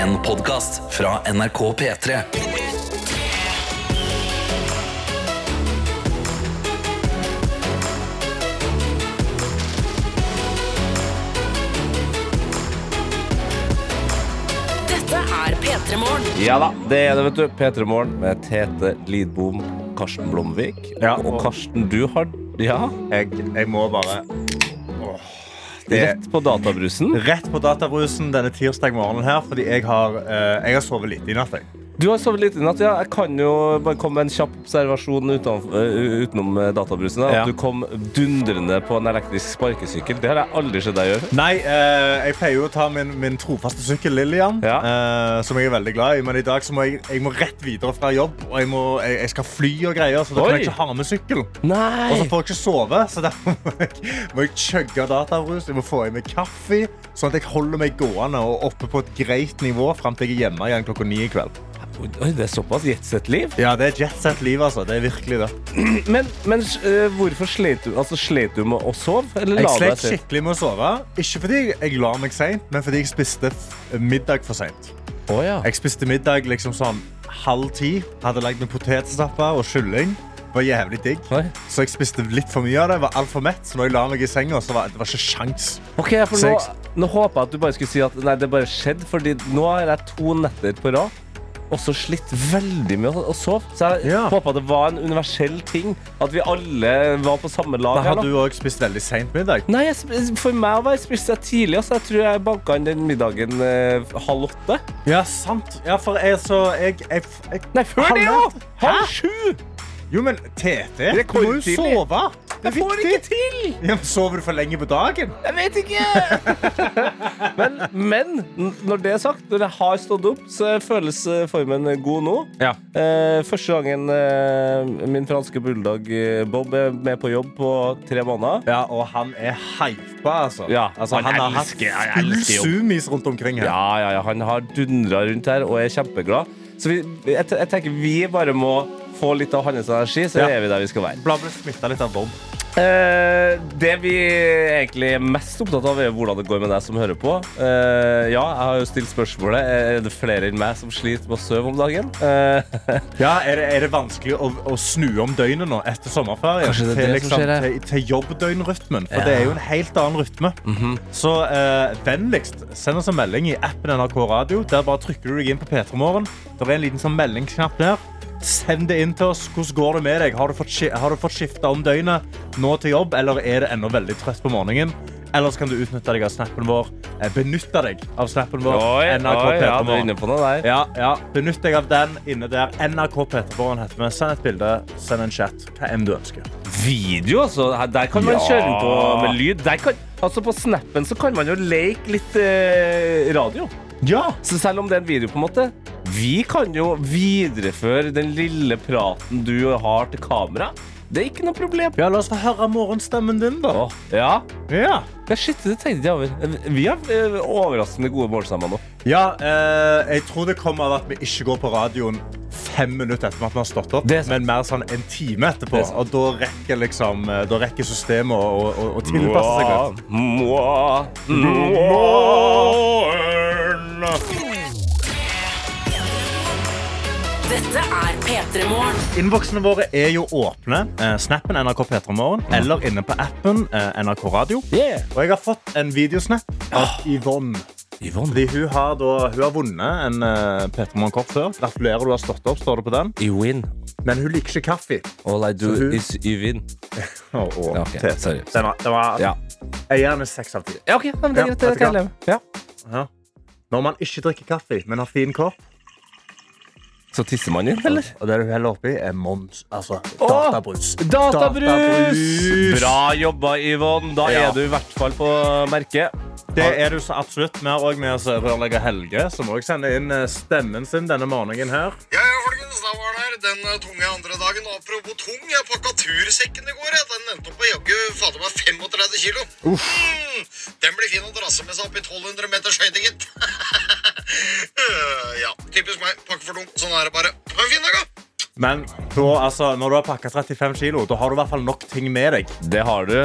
En podkast fra NRK P3. Dette er P3 Morgen. Ja da, det er det, vet du. P3 Morgen med Tete Lidbom, Karsten Blomvik. Ja, og og- Karsten, du har Ja, Jeg, jeg må bare det rett på databrusen. rett på databrusen denne tirsdag morgenen her, fordi jeg har, eh, jeg har sovet lite i natt. Du har sovet lite i natt. Ja, jeg kan jo bare komme med en kjapp observasjon utenom, eh, utenom eh, databrusen. Da. Ja. Du kom dundrende på en elektrisk sparkesykkel. Det har jeg aldri sett deg gjøre. Nei, eh, jeg pleier jo å ta min, min trofaste sykkel Lillian, Ja. eh, som jeg er veldig glad i. Men i dag så må jeg, jeg må rett videre fra jobb, og jeg, må, jeg, jeg skal fly og greier, så da kan jeg ikke ha med sykkel. Nei! Og så får jeg ikke sove, så derfor må jeg, må jeg chugge databrus. Jeg må få i meg kaffe, sånn at jeg holder meg gående og oppe på et greit nivå fram til jeg er hjemme igjen klokka ni i kveld. Oi, det er såpass jetset-liv. Ja, det er jetset-liv, altså. Det er virkelig det. Men, men eh, hvorfor slet du Altså, slet du med å sove? Eller Jeg la du deg slet til? skikkelig med å sove. Ikke fordi jeg la meg seint, men fordi jeg spiste f- middag for seint. Å, ja. Jeg spiste middag liksom sånn halv ti. Hadde lagd med potetstappe og kylling. Var jævlig digg. Oi. Så jeg spiste litt for mye av det. Var altfor mett. Så når jeg la meg i senga, så var det var ikke sjans. Ok, for nå, nå håper jeg at du bare skulle si at nei, det bare skjedde, fordi nå har jeg to netter på rad også slitt veldig med å, å sove. Så jeg Ja. håpa det var en universell ting, at vi alle var på samme lag. Her, har du òg spist veldig seint middag. Nei, jeg, For meg var jeg spist jeg tidlig, Altså. jeg tror jeg banka inn den middagen eh, halv åtte. Ja, sant. Ja, for jeg så jeg, jeg, jeg Nei, før det, ja! Halv sju! Jo, men Tete, du må jo sove. Det Jeg får det ikke til! Ja, men Sover du for lenge på dagen? Jeg vet ikke! men, men når det er sagt, når jeg har stått opp, så føles formen god nå. Ja. Eh, første gangen eh, min franske bulldog eh, Bob er med på jobb på tre måneder. Ja, og han er hypa, altså. Ja, altså han han, har hatt full sumis zoomies rundt omkring her. Ja, ja, ja, han har dundra rundt her og er kjempeglad. Så vi, jeg, jeg tenker vi bare må få litt av hans energi, så Ja. er vi der vi skal være. Bla ble smitta litt av Bob. Eh, det vi egentlig er mest opptatt av, er hvordan det går med deg som hører på. Eh, ja, jeg har jo stilt spørsmålet Er det flere enn meg som sliter med å sove om dagen. Eh, Ja, er det, er det vanskelig å, å snu om døgnet nå etter sommerferien? Kanskje det er til, det som skjer her. til, til jobbdøgnrytmen. For Ja. det er jo en helt annen rytme. Så eh, vennligst send oss en melding i appen NRK Radio. Der bare trykker du deg inn på P3 Morgen. Det er en liten sånn meldingsknapp der. Send det inn til oss. Hvordan går det med deg? Har du fått, har du fått skifta om døgnet nå til jobb, eller er det ennå veldig trøtt på morgenen? Ellers kan du utnytte deg av snappen vår. Eh, Benytte deg av snappen vår. oi, NRK oi, ja, du er inne på noe der. Ja, ja. Benytt deg av den inne der. NRK P3-borgen heter vi. Send et bilde, send en chat. Hva enn du ønsker. Video, altså. Der kan man Ja. kjøre på med lyd. Kan, altså På snappen så kan man jo leke litt eh, radio. Ja! Så selv om det er en video, på en måte Vi kan jo videreføre den lille praten du har til kamera. Det er ikke noe problem. ja, la oss få høre morgenstemmen din, da. Åh, ja. Ja, Ja, shit, det tenkte jeg over. Vi har eh, overraskende gode målstemmer nå. ja eh, jeg tror det kommer av at vi ikke går på radioen fem minutter etter at vi har stått opp, men mer sånn en time etterpå. Er. Og da rekker, liksom, eh, da rekker systemet å, å, å, tilpasse seg litt. Mwah, mwah. Dette er P3 Morgen. Innboksene våre er jo åpne. Eh, snappen NRK P3morgen eller inne på appen eh, NRK Radio. Yeah. Og jeg har fått en videosnap av Yvonne. Yvonne. Fordi hun har, da, hun har vunnet en uh, Peter Morgen-kopp før. Gratulerer, du har stått opp, står det på den. You win. Men hun liker ikke kaffe. All I do Så hun- is you win. Oh, oh, okay, sorry. Den var, den var, Ja. Jeg gir henne seks av ti. Ja, ok, men det er Ja, greit. Det kan jeg leve med. Ja. Ja. Når man ikke drikker kaffe, men har fin kopp, Så tisser man inn, eller? og det du heller oppi, er Mons. Altså databrus. Databrus! Databrus! Bra jobba, Yvonne. Da Ja. er du i hvert fall på merket. Det er du så absolutt. Vi har også med oss rørlegger Helge, som òg sender inn eh, stemmen sin denne morgenen her. Ja, ja, folkens, da var det her den eh, tunge andre dagen. Apropos tung, jeg pakka tursekken i går. Jeg. Den endte opp på jaggu fader meg 35 kilo. Mm, den blir fin å drasse med seg opp i 1200 meters høyde, gitt. Øh, ja, typisk meg. Pakke for tung. Sånn er det bare. Ha en fin dag, da. Men da, altså, når du har pakka 35 kilo, da har du i hvert fall nok ting med deg. Det har du.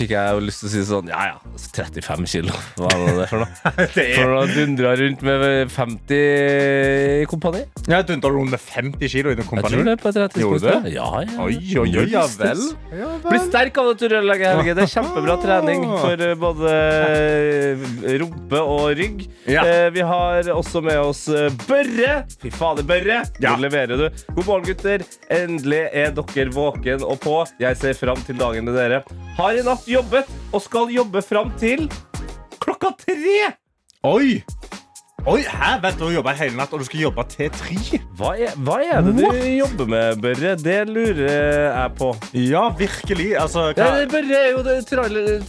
Fikk jeg jo lyst til å si sånn Ja ja, 35 kilo. Hva er det for noe? For å dundra rundt med 50 i kompani. ja, Dundra rundt med 50 kilo i den Jeg tror det på et Gjorde tidspunkt. du det? Ja, ja. Oi, oi, oi, ja vel. Ja, Bli sterk av det, Turell Helge. Det er kjempebra trening for eh, både eh, rumpe og rygg. Ja. Eh, Vi har også med oss Børre. Fy fader, Børre. Ja. Nå leverer du. God morgen, gutter. Endelig er dere våken og på. Jeg ser fram til dagen med dere. Har i natt jobbet og skal jobbe fram til klokka tre. Oi! Oi, Hæ? Vent, du har jobba hele natt, og du skal jobbe til tre? Hva er, hva er det du What? jobber med, Børre? Det lurer jeg på. Ja, virkelig. Altså, Ja, hva? Børre er jo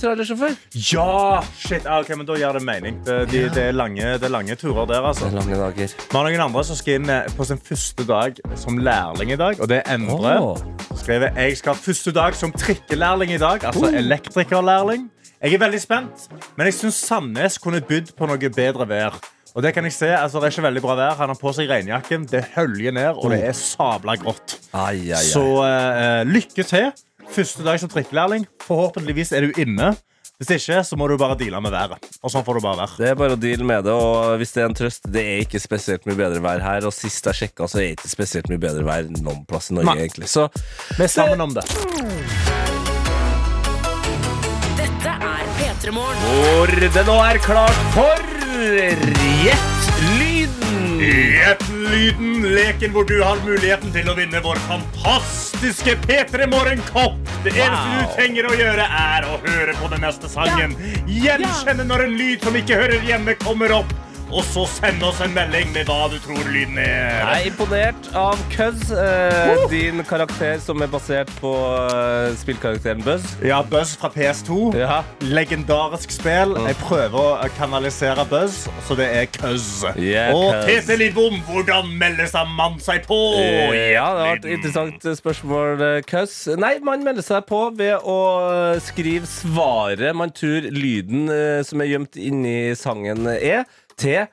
trailersjåfør. Ja! Shit, ah, ok, men Da gir det mening. Det, de, det, er lange, det er lange turer der. altså. Det er Lange dager. Vi har noen andre som skal inn eh, på sin første dag som lærling i dag. Og det er Endre. Oh. Skrevet jeg skal ha første dag som trikkelærling i dag. Altså elektrikerlærling. Jeg er veldig spent, men jeg syns Sandnes kunne bydd på noe bedre vær. Og det kan jeg se, altså Det er ikke veldig bra vær. Han har på seg regnjakken, det høljer ned, og det er sabla grått. Ai, ai, ai. Så uh, lykke til. Første dag som trikkelærling. Forhåpentligvis er du inne. Hvis ikke, så må du bare deale med været. Og sånn får du bare være. Det er bare å deale med det, og hvis det er en trøst, det er ikke spesielt mye bedre vær her. Og sist jeg sjekka, så er det ikke spesielt mye bedre vær noen plass i Norge, Nei. egentlig. Så Vi er sammen om det. Dette er P3 Morgen. hvor det nå er klart for Gjett lyden! Gjett lyden, leken hvor du har muligheten til å vinne vår fantastiske P3 Morgenkopp. Det eneste Wow. du trenger å gjøre, er å høre på den neste sangen. Gjenkjenne når en lyd som ikke hører hjemme, kommer opp. Og så send oss en melding med hva du tror lyden er. Jeg er imponert av Cuz, eh, din karakter som er basert på eh, spillkarakteren Buzz. Ja, Buzz fra PS2. Ja. Legendarisk spill. Jeg prøver å kanalisere Buzz, så det er Cuz. Yeah, og Cuz. Tete Lidbom, hvordan melder seg man seg på? Eh, Ja, det var et interessant spørsmål, eh, Cuz. Nei, man melder seg på ved å skrive svaret man tror lyden eh, som er gjemt inni sangen, er, til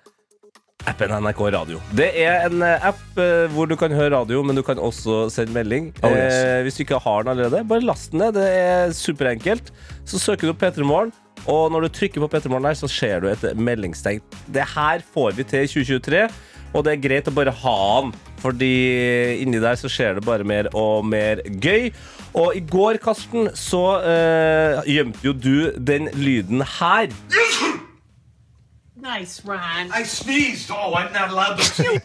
appen NRK Radio. Det er en eh, app eh, hvor du kan høre radio, men du kan også sende melding. Oh, yes. eh, hvis du ikke har den allerede, bare last den ned. Det er superenkelt. Så søker du opp P3 Morgen. Og når du trykker på P3 Morgen der, så ser du et meldingstegn. Det her får vi til i 2023, og det er greit å bare ha den. Fordi inni der så skjer det bare mer og mer gøy. Og i går, Karsten, så eh, gjemte jo du den lyden her. Nice, Ron. I sneezed. Oh, I'm not allowed to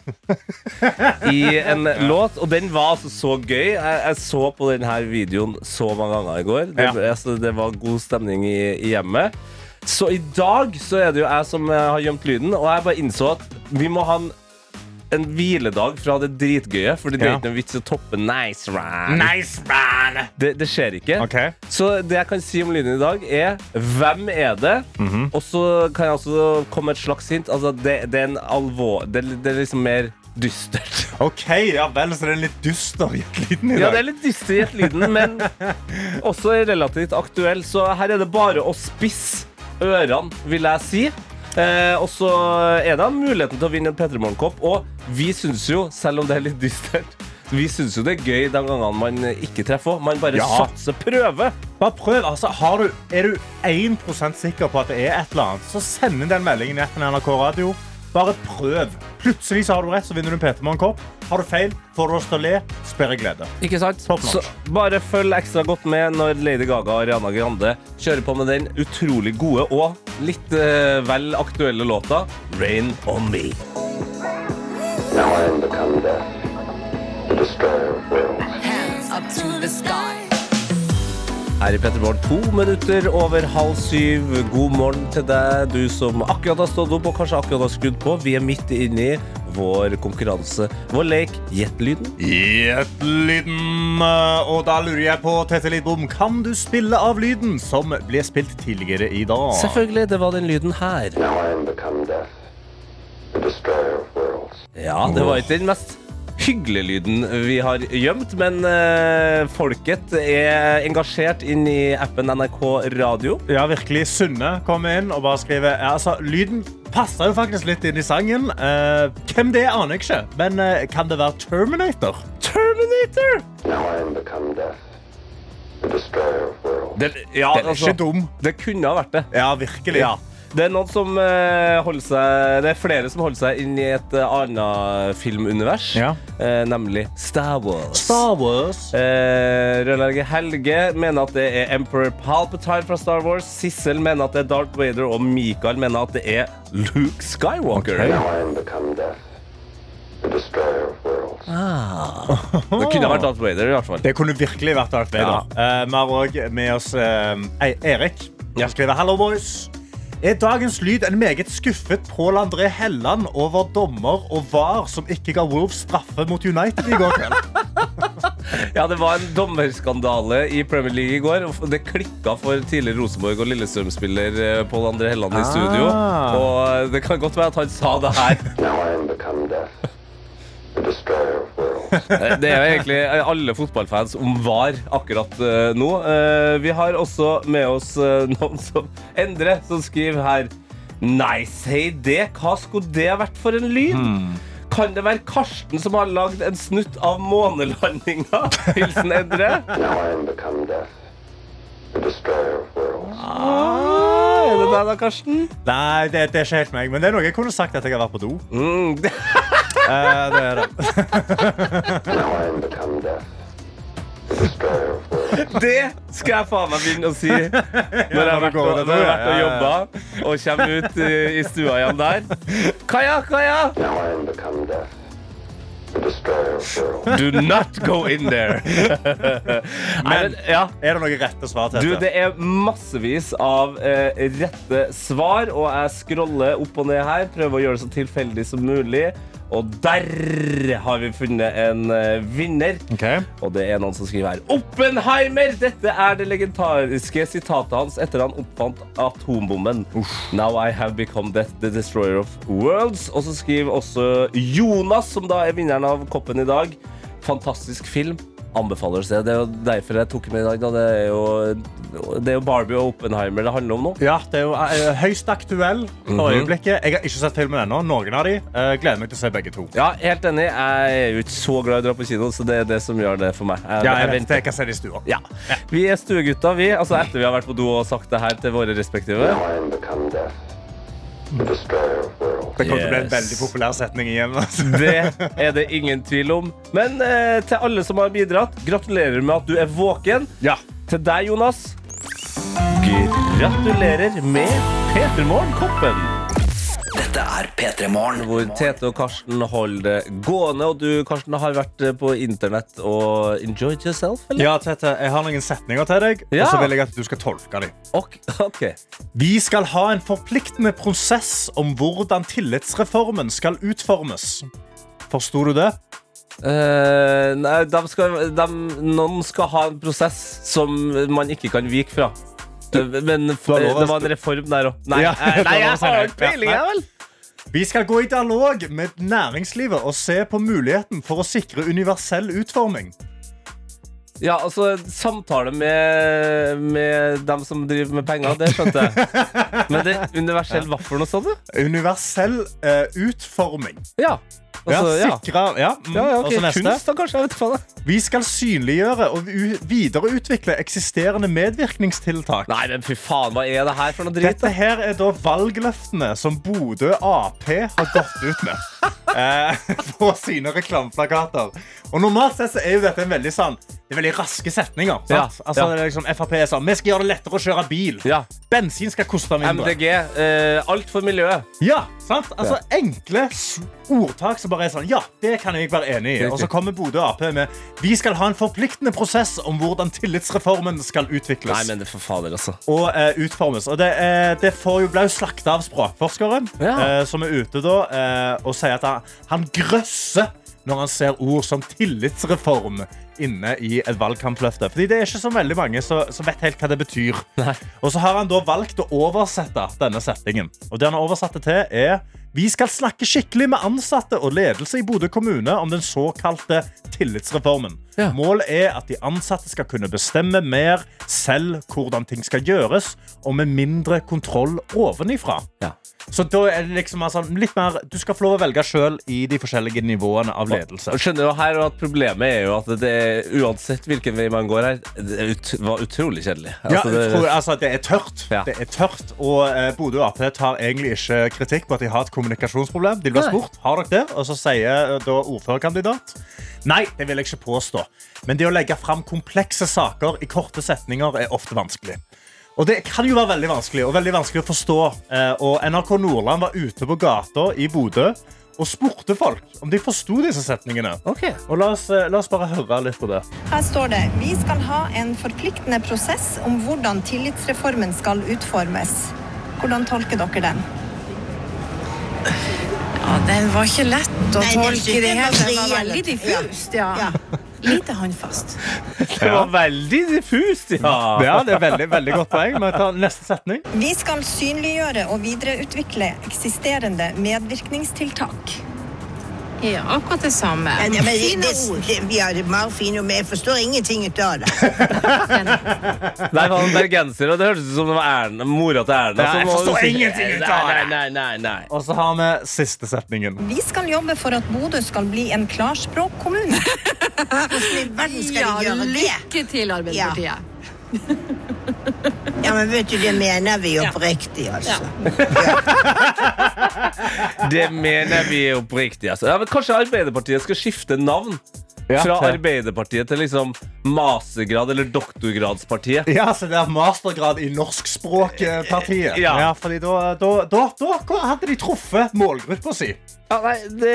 i en låt, og den var altså så gøy. Jeg, jeg så på denne videoen så mange ganger i går. Det, Ja. altså, det var god stemning i, i hjemmet. Så i dag så er det jo jeg som eh, har gjemt lyden, og jeg bare innså at vi må ha en, en hviledag fra det dritgøye, Fordi det er ikke noen vits i å toppe nice run. Nice man! Det, det skjer ikke. Okay. Så det jeg kan si om lyden i dag, er hvem er det? Mhm. Og så kan jeg også komme med et slags hint. Altså, det, det er en alvor... Det, det er liksom mer dystert. Ok, ja vel, så det er en litt dyster lyden i Ja, det er litt dyster i men også relativt aktuell. Så her er det bare å spisse ørene, vil jeg si. Eh, og så er det muligheten til å vinne en P3 Morgenkopp. Og vi syns jo, selv om det er litt dystert, vi syns jo det er gøy de gangene man ikke treffer. Man bare Ja. satser, prøver. Bare prøv. altså, har du, Er du 1% sikker på at det er et eller annet, så send inn den meldingen i appen NRK Radio. Bare prøv. Plutselig så har du rett, så vinner du en P3 Morgenkopp. Har du feil, får du oss til å le, spør jeg glede. Ikke sant? Så bare følg ekstra godt med når Lady Gaga og Ariana Grande kjører på med den utrolig gode og litt eh, vel aktuelle låta Rain On Me. Now I am become death, the destroyer of Hands Up to the sky. Her i Petterborg to minutter over halv syv. God morgen til deg, du som akkurat har stått opp og kanskje akkurat har skrudd på. Vi er midt inne i vår konkurranse, vår lek Gjett lyden. Gjett lyden. Og da lurer jeg på, Tete Lidbom, kan du spille av lyden som ble spilt tidligere i dag? Selvfølgelig, det var den lyden her. Ja, det var ikke den mest hyggelige lyden vi har gjemt, men uh, folket er engasjert inn i appen NRK Radio. Ja, virkelig. Sunne kommer inn og bare skriver ja, altså, Lyden passer jo faktisk litt inn i sangen. Uh, hvem det er, aner jeg ikke. Men uh, kan det være Terminator? Terminator! Now I am become death, the destroyer of worlds. Den, ja, Den er altså, ikke dum. det kunne ha vært det. Ja, virkelig. Ja. Det er noen som eh, holder seg Det er flere som holder seg inn i et eh, annet filmunivers, Ja. eh, nemlig Star Wars. Star Wars. Eh, Helge mener at det er Emperor Palpatine fra Star Wars. Sissel mener at det er Darth Vader, og Mikael mener at det er Luke Skywalker. Okay. Worlds. Det kunne vært Darth Vader, i hvert fall. Det kunne virkelig vært Darth Vader. Eh, vi har òg med oss uh, Erik, Erik. Ja. skriver Hello, boys. Er dagens lyd en meget skuffet Pål André Helland over dommer og VAR som ikke ga Wolves straffe mot United i går kveld? Ja, Det var en dommerskandale i Premier League i går. Det klikka for tidligere Rosenborg og Lillestrøm-spiller eh, Pål André Helland i studio. Ah. Og eh, det kan godt være at han sa det her. Det er jo egentlig alle fotballfans om VAR akkurat eh, nå. Eh, vi har også med oss eh, noen som Endre, som skriver her Nei, si det. Hva skulle det vært for en lyd? Kan det være Karsten som har lagd en snutt av månelandinga? Hilsen Endre. Now I am Ah, er det deg da, Karsten? Nei, det, det er ikke helt meg, men det er noe jeg kunne sagt etter jeg har vært på do. Mm, det- Eh, det er det. Now I am become death, the destroyer of worlds. Det skal jeg faen meg begynne å si når jeg har vært og, når jeg har vært og jobba og kommer ut i, i stua igjen der. Kaja, Kaja! Do not go in there. Men, ja. Er det noe rette svar til Du, det er massevis av eh, rette svar, og jeg scroller opp og ned her. Prøver å gjøre det så tilfeldig som mulig. Og der har vi funnet en eh, vinner. Ok. Og det er noen som skriver her Oppenheimer! Dette er det legendariske sitatet hans etter han oppfant atombommen. Now I have become death, the destroyer of worlds. Og så skriver også Jonas, som da er vinneren av koppen i dag. Fantastisk film. Anbefaler å se. Det er jo derfor jeg tok med i dag. Da. Det, er jo, det er jo Barbie og Oppenheimer det handler om nå. Ja, det er jo eh, høyst aktuell for Mhm. øyeblikket. Jeg har ikke sett filmen ennå. Noen av de. Eh, gleder meg til å se begge to. Ja, helt enig. Jeg er jo ikke så glad i å dra på kino, så det er det som gjør det for meg. Jeg, Ja, jeg vet det. Jeg kan se det i stua. Ja. Vi er stuegutter, vi. Altså etter vi har vært på do og sagt det her til våre respektive. Now I am become death, Det kommer til å bli en veldig populær setning igjen. altså. Det er det ingen tvil om. Men eh, til alle som har bidratt, gratulerer med at du er våken. Ja. Til deg, Jonas, gratulerer med P3morgen-koppen. Dette er P3 Morgen. Hvor Tete og Karsten holder det gående. Og du, Karsten, har vært eh, på internett og enjoyed yourself, eller? ja, Tete, jeg har noen setninger til deg, Ja. og så vil jeg at du skal tolke dem. Okay. Okay. Vi skal ha en forpliktende prosess om hvordan tillitsreformen skal utformes. Forsto du det? Uh, nei, de skal, de, noen skal ha en prosess som man ikke kan vike fra. Eh, Men Du å- det var en reform der òg. Nei, Ja, eh, du nei, jeg har ikke peiling, jeg, vel. Vi skal gå i dialog med næringslivet og se på muligheten for å sikre universell utforming. Ja, altså, samtale med, med dem som driver med penger, det skjønte jeg. Men det universell hva for noe sånt? da? Universell eh, utforming. Ja. Altså, ja. sikre, ja. mm. Ja, ja, okay. Neste. Kunst, da, kanskje? Jeg. Vi skal synliggjøre og videreutvikle eksisterende medvirkningstiltak. Nei, men fy faen, hva er det her for noe drit? Dette her er da valgløftene som Bodø Ap har gått ut med eh, på sine reklameplakater. Og Normalt sett så er jo dette en veldig sånn Det er veldig raske setninger. Ja, Altså, ja. det liksom, Frp er sånn Vi skal gjøre det lettere å kjøre bil. Ja. Bensin skal koste mindre. MDG. Eh, alt for miljøet. Ja, sant? Altså Enkle ordtak som bare er sånn Ja, det kan jeg være enig i. Og så kommer Bodø Ap med Vi skal ha en forpliktende prosess om hvordan tillitsreformen skal utvikles. Nei, men det for fader, altså. og eh, utformes. Og det, det får jo jo slakta av språkforskere, eh, som er ute da eh, og sier at han, han grøsser når han ser ord som tillitsreform inne i et valgkampløfte. Fordi det er ikke så veldig mange som som vet helt hva det betyr. Og så har han da valgt å oversette denne settingen. Og det han har oversatt det til, er vi skal snakke skikkelig med ansatte og ledelse i Bodø kommune om den såkalte tillitsreformen. Ja. Målet er at de ansatte skal kunne bestemme mer selv hvordan ting skal gjøres, og med mindre kontroll ovenifra. Ja. Så da er det liksom altså, litt mer Du skal få lov å velge sjøl i de forskjellige nivåene av ledelse. Og skjønner jo her at Problemet er jo at det uansett hvilken vei man går her, det ut, var utrolig kjedelig. Altså, ja, tror, altså, det er tørt. Ja. Det er tørt Og eh, Bodø Ap tar egentlig ikke kritikk på at de har et kommunikasjonsproblem. De blir spurt har dere det, og så sier eh, da ordførerkandidat nei, det vil jeg ikke påstå. Men det å legge fram komplekse saker i korte setninger er ofte vanskelig. Og det kan jo være veldig vanskelig og veldig vanskelig å forstå. Eh, Og NRK Nordland var ute på gata i Bodø og spurte folk om de forsto disse setningene. Ok. Og la oss, eh, la oss bare høre litt på det. Her står det vi skal ha en forpliktende prosess om hvordan tillitsreformen skal utformes. Hvordan tolker dere den? Ja, den var ikke lett å Nei, tolke i det hele. Den var veldig diffust, ja. Ja. Lite håndfast. Det var veldig diffust, ja. Ja, det er veldig, veldig godt poeng. Men ta neste setning. Vi skal synliggjøre og videreutvikle eksisterende medvirkningstiltak. Ja, akkurat det samme. Ja, ja, men Fine det, ord. det, vi har mange fine ord, men jeg forstår ingenting ut av det. Nei, han bergenser, og det hørtes ut som det var Erna, mora til Erna. Nei, jeg forstår ingenting ut av det. nei, nei, nei. Og så har vi siste setningen. Vi skal jobbe for at Bodø skal bli en klarspråkkommune. Hvordan i verden skal Ja, de gjøre det? lykke til, Arbeiderpartiet. Ja, men vet du, det mener vi oppriktig, altså. Det mener vi oppriktig. Altså. Ja, men kanskje Arbeiderpartiet skal skifte navn? Ja, Fra til- Arbeiderpartiet til liksom mastergrad- eller doktorgradspartiet. Ja, så det er mastergrad i norskspråkpartiet. Ja. Ja, fordi da, da, da, da hadde de truffet målgruppa si. Ja, nei, det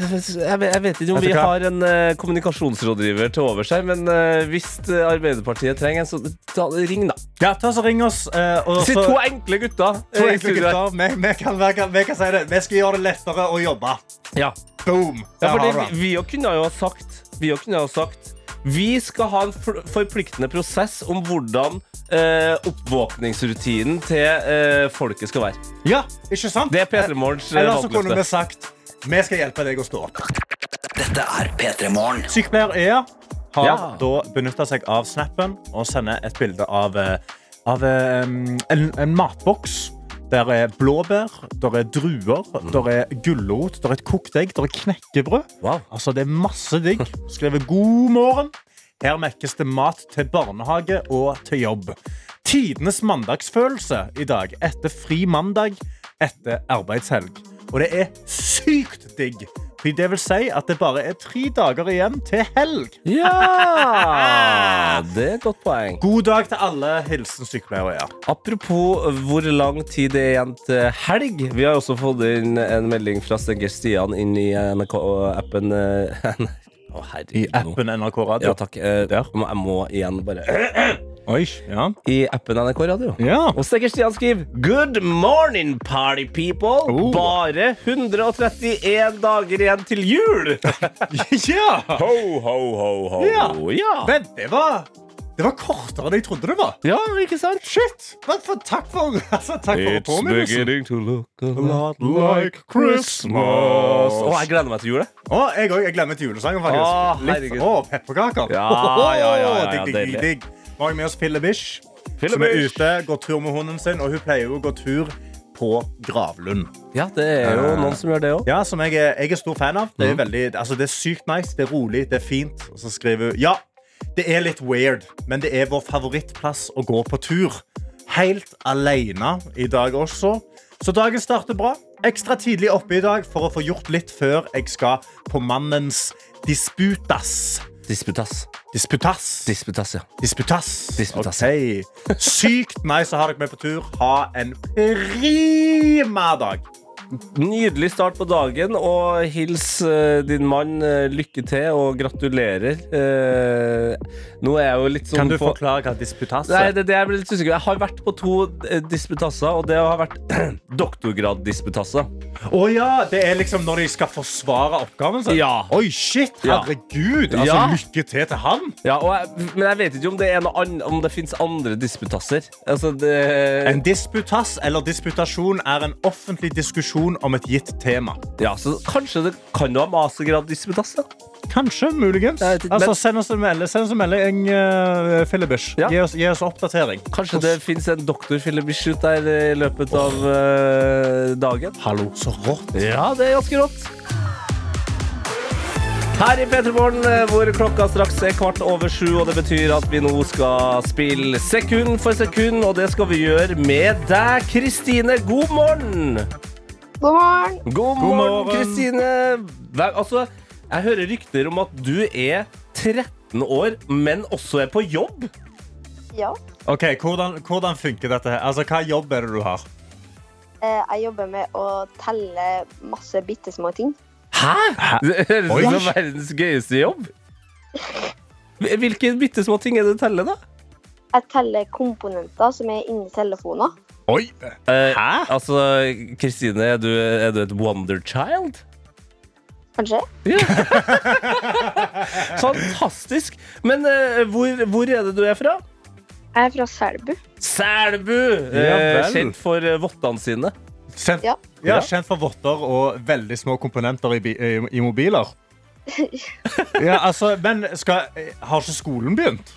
jeg vet, jeg vet ikke om vi har en uh, kommunikasjonsrådgiver til overs her, men uh, hvis eh, Arbeiderpartiet trenger en, så ta, ring, da. Ja, ta så Ring oss. Uh, og Si to enkle gutter. to enkle gutter. Vi, vi, kan, vi, kan, vi kan si det. Vi skal gjøre det lettere å jobbe. Ja. Boom. Ja, Der har du vi, jo kunne jo ha sagt Vi kunne ha sagt Vi skal ha en forpliktende prosess om hvordan eh, oppvåkningsrutinen til eh, folket skal være. Ja, ikke sant? Det er P3 Morgens eh, Eller så kunne vi valgløfte. sagt vi skal hjelpe deg å stå opp. Dette er P3 Morgen. Sykepleier Ea har Ja. da benytta seg av snappen og sender et bilde av, eh, av um, en, en matboks. Der er blåbær, der er druer, der er gulrot, der er et kokt egg, der er knekkebrød. Wow. Altså, det er masse digg. Skrevet 'God morgen'. Her mekkes det mat til barnehage og til jobb. Tidenes mandagsfølelse i dag etter fri mandag etter arbeidshelg. Og det er sykt digg. Fordi det vil si at det bare er tre dager igjen til helg. Ja! Det er et godt poeng. God dag til alle. Hilsen sykepleier. Ja. Apropos hvor lang tid det er igjen til helg. Vi har også fått inn en melding fra Stenger Stian inn i NRK-appen. Å, herregud. I appen NRK Radio. Ja, takk. Eh. Jeg må igjen bare Oi, ja. I appen NRK Radio. Ja. Og Stekker Stian skriver Good morning, party people. Oh. Bare 131 dager igjen til jul. ja. Ho, ho, ho, ho. Ja. ja. Men det var, det var kortere enn jeg trodde det var. Ja, ikke sant? Shit! Men for, takk for, altså, takk for påminnelsen. to look a lot like Christmas. Å, jeg gleder meg til jul. Oh, jeg òg. Jeg glemmer til julesangen, faktisk. Oh, Litt- oh, pepperkaker. Ja, ja, ja, ja, digg, digg, digg. Vi har med oss Fille Bish, Fille som er ute, går tur med hunden sin, og hun pleier jo å gå tur på Gravlund. Ja, det er jo noen som gjør det òg. Ja, som jeg er, jeg er stor fan av. Det er, Mhm. veldig, altså, det er sykt nice, det er rolig, det er fint. Og så skriver hun Ja, det er litt weird, men det er vår favorittplass å gå på tur. Helt alene i dag også. Så dagen starter bra. Ekstra tidlig oppe i dag for å få gjort litt før jeg skal på mannens disputas. Disputas. Disputas. Disputas, ja. Disputas. Disputas, Ok. Sykt nice å ha dere med på tur. Ha en prima dag. Nydelig start på dagen, og hils eh, din mann eh, lykke til og gratulerer. Eh, nå er jeg jo litt sånn Kan du på forklare hva disputas Nei, er? det, det jeg litt usikker. Jeg har vært på to disputasser, og det har vært doktorgraddisputasser. Å ja, det er liksom når de skal forsvare oppgaven sin? Ja. Oi, shit, Ja. herregud. Altså, Lykke til til han. Ja, jeg, men jeg vet ikke om det, er noe an, om det fins andre disputasser. Altså, det En disputass eller disputasjon er en offentlig diskusjon diskusjon om et gitt tema. Ja, så kanskje det kan du ha mastergrad disputas, da? Kanskje, muligens. Altså, send oss en melding, send oss en melding uh, Filibish. Ja. Gi, gi oss oppdatering. Kanskje det fins en doktor Filibish ut der i løpet av uh, dagen? Hallo, så rått. Ja, det er ganske rått. Her i P3 Morgen, eh, hvor klokka straks er kvart over sju, og det betyr at vi nå skal spille sekund for sekund, og det skal vi gjøre med deg, Kristine. God morgen! God morgen. God morgen. Kristine. Altså, jeg hører rykter om at du er 13 år, men også er på jobb. Ja. Ok, hvordan, hvordan funker dette her? Altså, hva jobb er det du har? Eh, jeg jobber med å telle masse bitte små ting. Hæ? Det høres ut som verdens gøyeste jobb. Hvilke bitte små ting er det du teller, da? Jeg teller komponenter som er inni telefoner. Oi! Eh, Hæ? Altså, Kristine, er, du- er du et wonder child? Kanskje? Fantastisk! Men eh, hvor, hvor er det du er fra? Jeg er fra Selbu. Selbu! Ja Eh, kjent for eh, vottene sine. Kjent, Ja. ja, Ja. kjent for votter og veldig små komponenter i, i, i mobiler. Ja, altså, men skal, har ikke skolen begynt?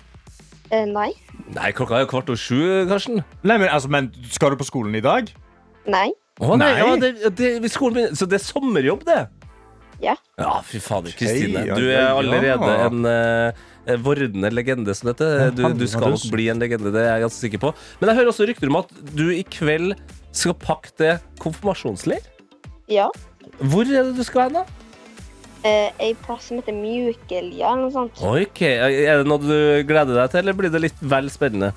Eh, nei. Nei, klokka er jo kvart over sju, Karsten. Nei, men, altså, men Skal du på skolen i dag? Nei. Å, nei, Nei. Ja, det, det, hvis skolen begynner. Så det er sommerjobb, det? Ja. Ja, fy fader, Kristine. Du er allerede en uh, vordende legende, som dette. Du, du skal nok bli en legende, det er jeg ganske sikker på. Men jeg hører også rykter om at du i kveld skal pakke til konfirmasjonsleir. Ja. Hvor er det du skal hen, da? Eh, ei plass som heter Mjukelia eller noe sånt. Ok, Er det noe du gleder deg til, eller blir det litt vel spennende?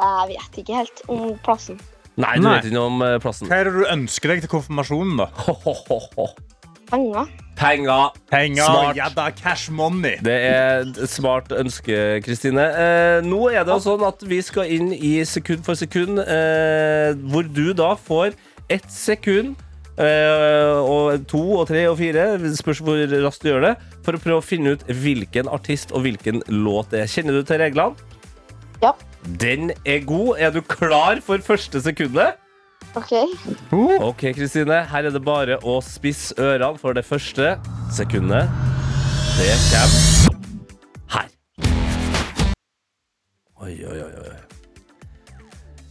Jeg vet ikke helt om plassen. Nei, du Nei. vet ikke noe om eh, plassen. Hva er det du ønsker deg til konfirmasjonen? da? Ho, ho, ho, ho. Penger. Penger. Penger, Smart. ja da, cash money. Det er et smart ønske, Kristine. Eh, nå er det jo sånn at vi skal inn i sekund for sekund, eh, hvor du da får ett sekund. Eh, og to og tre og fire, spørs hvor raskt du gjør det, for å prøve å finne ut hvilken artist og hvilken låt det er. Kjenner du til reglene? Ja. Den er god. Er du klar for første sekundet? OK. Ok, Kristine. Her er det bare å spisse ørene for det første sekundet. Det kommer her. Oi, oi, oi. oi.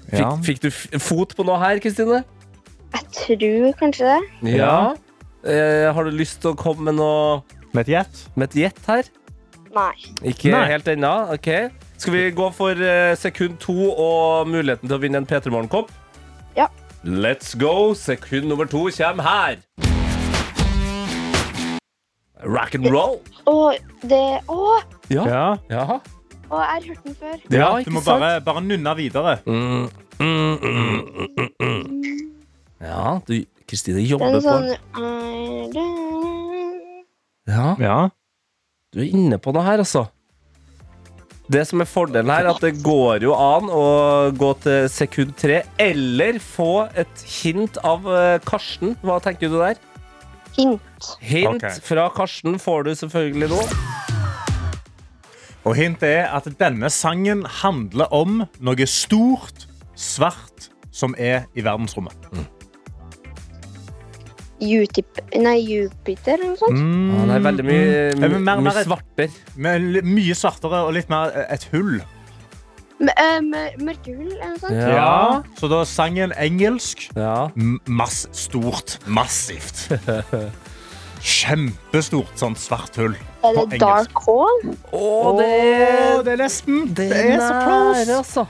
Fikk, fikk du f fot på noe her, Kristine? Jeg tror kanskje det. Ja. Eh, har du lyst til å komme med noe Med et gjett? med et gjett her? Nei. Ikke Nei. helt ennå. Ok. Skal vi gå for eh, sekund to og muligheten til å vinne en P3 Morgen-kopp? Ja. Let's go! Sekund nummer to kommer her. Rock and roll. Å, det Å! Ja. Ja. Jaha. å, jeg har hørt den før. Ja, Du ikke må sant? bare, bare nunne videre. Mm, Mm, mm, mm, mm, mm. Ja, du, Kristine Den jobber er sånn på don't- Ja, Ja. du er inne på noe her, altså. Det som er fordelen her, er at det går jo an å gå til sekund tre, eller få et hint av eh, Karsten. Hva tenker du der? Hint. Hint okay. fra Karsten får du selvfølgelig nå. Og hintet er at denne sangen handler om noe stort, svart, som er i verdensrommet. Utip Nei, Jupiter eller noe sånt. Ja, det er veldig mye, Mm. Mer- mye svarter. Mye svartere og litt mer eh, et hull. Mørke hull, eller noe sånt. Ja. Så da er sangen engelsk. Ja. Mass stort. Massivt. Kjempestort sånn svart hull. Er det. Dark Hall? Å, det det er nesten. det Det er så close. altså.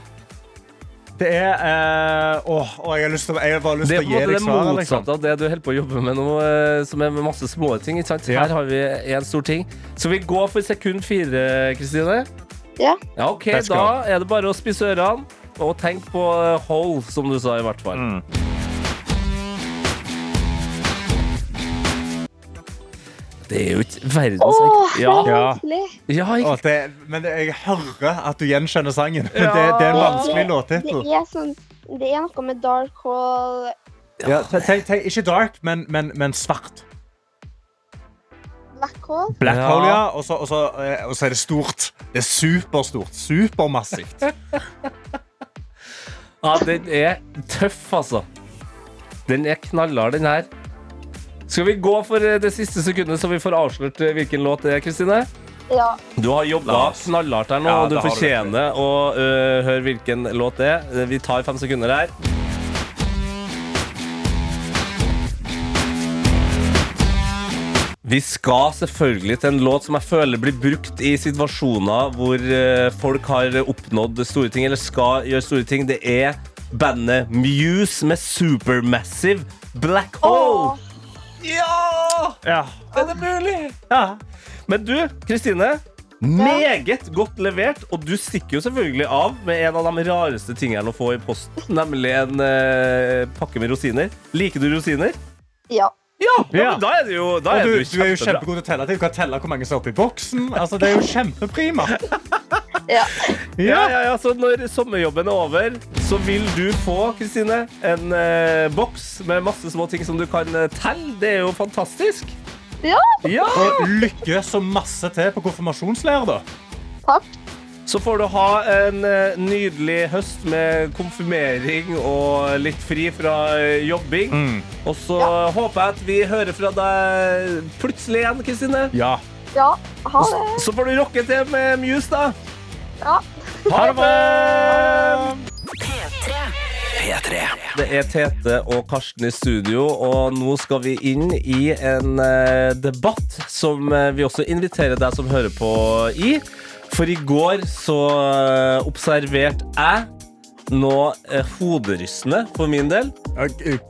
Det er eh, Åh, åh, jeg har lyst til å Jeg har bare lyst Det er til på å en gi måte deg det svaret. Liksom. motsatte av det du holder på å jobbe med nå, eh, som er med masse små ting. Ikke sant? Ja. Her har vi en stor ting. Skal vi gå for sekund fire, Kristine. Ja. Ja, ok, Let's go. Da er det bare å spisse ørene og tenk på eh, hold, som du sa, i hvert fall. Mm. Det er jo ikke verdens ja. Ja. Ja, ikke det, men jeg hører at du gjenkjenner sangen. Ja. det, det er en vanskelig Det låttittel. Det, sånn, det er noe med Dark Hall ikke dark, men, men, men svart. Black hole. Black hole, ja. Eh, og så er det stort. Det er superstort. Supermassivt. Ja, den er tøff, altså. Den er knallhard, den her. Skal vi gå for eh, det siste sekundet, så vi får avslørt eh, hvilken låt det er, Kristine? Ja. Du har jobba knallhardt her nå, Ja, og du fortjener du å uh, høre hvilken låt det er. Vi tar fem sekunder her. Vi skal selvfølgelig til en låt som jeg føler blir brukt i situasjoner hvor folk har oppnådd store ting, eller skal gjøre store ting. Det er bandet Muse med Supermassive Black Hole. Ja! Ja. Er det mulig? ja. Men du, Kristine. Meget godt levert, og du stikker jo selvfølgelig av med en av de rareste tingene å få i posten, nemlig en eh, pakke med rosiner. Liker du rosiner? Ja. Ja, Ja. men da er det jo, da er du, det du er jo kjempegod til å telle til. Du kan telle hvor mange som er oppi boksen. Altså, det er jo kjempeprima. ja. Ja, ja, ja, så når sommerjobben er over, så vil du få, Kristine, en eh, boks med masse små ting som du kan eh, telle. Det er jo fantastisk. Ja. Ja. Og lykke så masse til på konfirmasjonsleir, da. Takk. Så får du ha en eh, nydelig høst med konfirmering og litt fri fra eh, jobbing. Mm. Og så håper jeg at vi hører fra deg plutselig igjen, Kristine. Ja. Ja. Ha det. Så får du rocke til med Muse, da. Ja. Ha det bra! P3. P3. Det er Tete og Karsten i studio, og nå skal vi inn i en eh, debatt som eh, vi også inviterer deg som hører på i. For i går så eh, observerte jeg noe hoderystende for min del.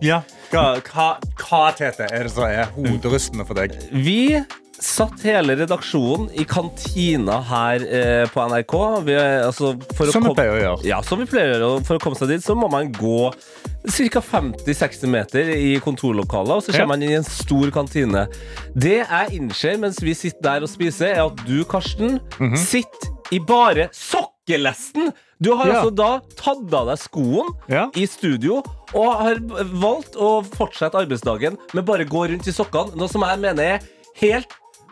ja. Hva, hva, hva Tete, er det som er hoderystende for deg? Vi satt hele redaksjonen i kantina her eh, på NRK. Vi, altså, Som vi pleier å gjøre. Ja, som vi pleier å gjøre. For å komme seg dit så må man gå ca. 50-60 meter i kontorlokalet, og så kommer man inn i en stor kantine. Det jeg innser mens vi sitter der og spiser, er at du, Karsten, Mhm. sitter i bare sokkelesten. Du har Ja. altså da tatt av deg skoen Ja. i studio og har valgt å fortsette arbeidsdagen med bare gå rundt i sokkene, noe som jeg mener er helt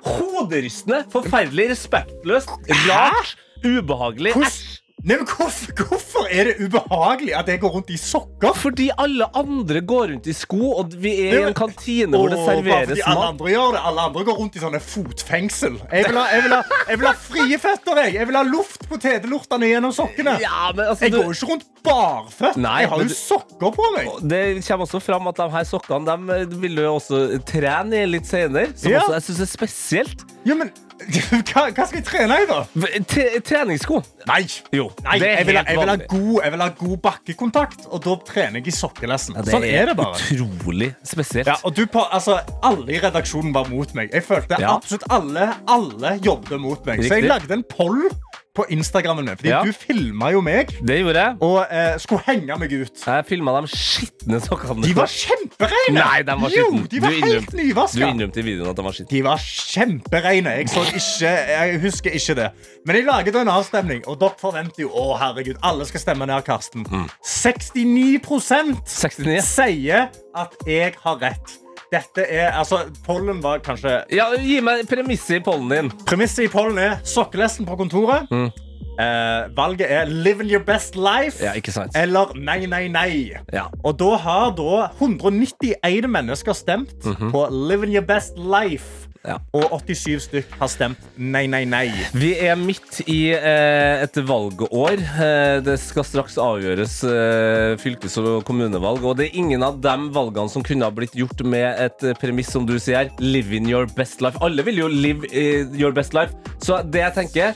hoderystende, forferdelig, respektløst, rart, ubehagelig. Hvordan-! Nei, men hvorfor, hvorfor er det ubehagelig at jeg går rundt i sokker? Fordi alle andre går rundt i sko, og vi er i en kantine hvor det Åh, serveres fordi alle andre gjør det. Alle andre går rundt i sånne fotfengsel. Jeg vil ha, jeg vil ha, jeg vil ha frie føtter. Jeg. jeg vil ha luft på tedelortene gjennom sokkene. Ja, men altså, Jeg du- går jo ikke rundt barføtt. Nei, jeg har jo du- sokker på meg. Det kommer også fram at de her sokkene de eh, vil du også trene i litt senere, som Ja. også jeg syns er spesielt. Ja, men hva, hva skal jeg trene i, da? T treningssko. Nei. Jo, Nei, jeg vil, ha, jeg, vil ha god, jeg vil ha god bakkekontakt, og da trener jeg i sokkelesten. Ja, sånn er det bare. Utrolig spesielt. Ja, og du, på- altså, Alle i redaksjonen var mot meg. Jeg følte Ja. absolutt alle Alle jobbet mot meg. Så jeg lagde en poll på Instagrammen min. Fordi Ja. du filma jo meg Det gjorde jeg. og eh, skulle henge meg ut. Jeg filma de skitne sokkene. De var kjempereine! Nei, de var Jo, de var Du helt innrømte- Du innrømte i videoen at de var skitne. De var kjempereine. Jeg, så ikke, jeg husker ikke det. Men jeg laget en avstemning, og dere forventer jo Å, herregud, alle skal stemme ned Karsten. Mm. 69 69. sier at jeg har rett. Dette er, altså, Pollen var kanskje Ja, Gi meg premisset i pollen din. Premisset i pollen er sokkelesten på kontoret. Mm. Eh, valget er 'living your best life' Ja, ikke sant? eller 'nei, nei, nei'. Ja. Og da har da 191 mennesker stemt på 'living your best life'. Ja. Og 87 stykk har stemt 'nei, nei, nei'. Vi er midt i eh, et valgår. Eh, det skal straks avgjøres eh, fylkes- og kommunevalg. Og det er ingen av de valgene som kunne ha blitt gjort med et premiss som du sier. live in your best life. Alle vil jo live eh, your best life. Så det jeg tenker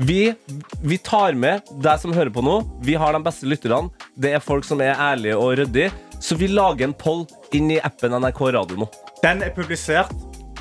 vi, vi tar med deg som hører på nå. Vi har de beste lytterne. Det er folk som er ærlige og ryddige. Så vi lager en poll inn i appen NRK Radio nå. Den er publisert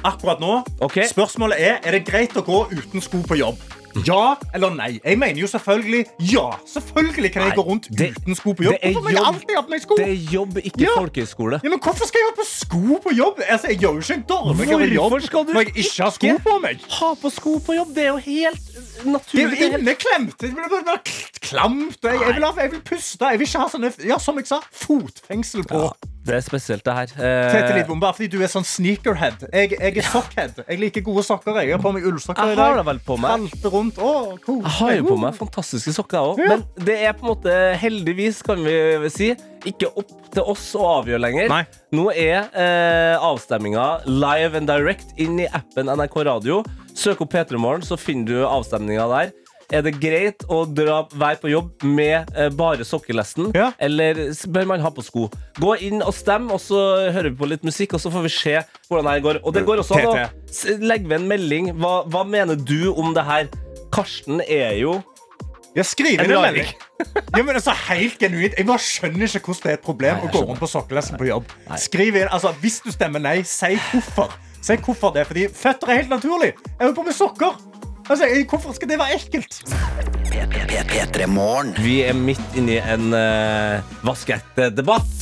akkurat nå. Okay. Spørsmålet er er det greit å gå uten sko på jobb. Ja eller nei? Jeg mener jo selvfølgelig ja. Selvfølgelig kan jeg Nei, gå rundt det- uten sko på jobb. det Hvorfor må jeg alltid ha på meg sko? Det er jobb, ikke Ja. folkehøyskole. Ja, men Hvorfor skal jeg ha på sko på jobb? Altså, Jeg gjør jo ikke en dårligere jobb Hvorfor skal du når jeg ikke har sko på meg. Ha på sko på jobb, det er jo helt naturlig. Det er jo inneklemt. Bare bare klamt. Jeg, jeg, vil ha, jeg vil puste. Jeg vil ikke ha sånne ja, som jeg sa, fotfengsel på. Ja. Det er spesielt, det her. Tete Eh, Lidbom, bare fordi du er sånn sneakerhead. Jeg, jeg er sockhead. Jeg liker gode sokker. Jeg har på meg ullsokker jeg har det vel på meg. Rundt. Å, cool. Jeg har jo på meg fantastiske sokker òg, men det er på en måte heldigvis, kan vi si, ikke opp til oss å avgjøre lenger. Nei. Nå er eh, avstemminga live and direct inn i appen NRK Radio. Søk opp P3 Morgen, så finner du avstemninga der. Er det greit å dra, være på jobb med eh, bare sokkelesten, Ja. eller bør man ha på sko? Gå inn og stem, og så hører vi på litt musikk, og så får vi se hvordan det her går. Og det går også an å TT. s- legge ved en melding. Hva, hva mener du om det her? Karsten er jo Jeg skriver En inn en raring. melding. Ja, men altså, helt genuint Jeg bare skjønner ikke hvordan det er et problem å jeg gå rundt på sokkelesten på jobb. Skriv inn, altså, Hvis du stemmer nei, si hvorfor. Si hvorfor det, fordi Føtter er helt naturlig. Jeg holder på med sokker. Altså, hvorfor skal det være ekkelt? Vi er midt inne i en uh, vaskeekte-debatt.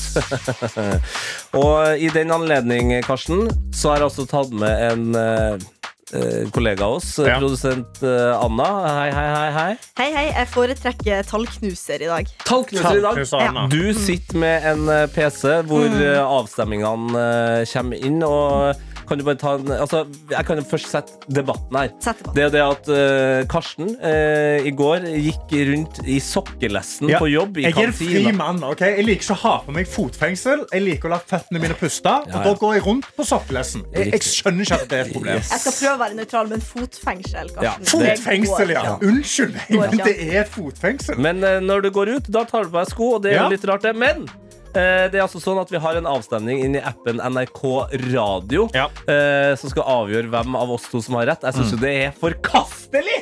og i den anledning, Karsten, så har jeg også tatt med en eh, eh, kollega av oss, eh, Ja. produsent eh, Anna. Hei, hei, hei. hei. Hei, hei. Jeg foretrekker tallknuser i dag. Tallknuser i dag. Ja. Du sitter med en eh, PC hvor mm. avstemmingene eh, kommer inn. Og kan du bare ta en Altså, jeg kan jo først sette debatten her. Sett det. Det er det at uh, Karsten uh, i går gikk rundt i sokkelesten Ja. på jobb i Jeg er en fri mann. ok? Jeg liker ikke å ha på meg fotfengsel. Jeg liker å la føttene mine puste. Ja, Og ja. da går jeg rundt på sokkelesten. Jeg, jeg skjønner ikke at det er et problem. Yes. Jeg skal prøve å være nøytral, men fotfengsel, Ja, Karsten. Fotfengsel, ja. Ja. Unnskyld meg, men det er fotfengsel. Men uh, når du går ut, da tar du på deg sko, og det er Ja. litt rart, det. Men det er altså sånn at vi har en avstemning inn i appen NRK Radio Ja. eh, som skal avgjøre hvem av oss to som har rett. Jeg syns jo det er forkastelig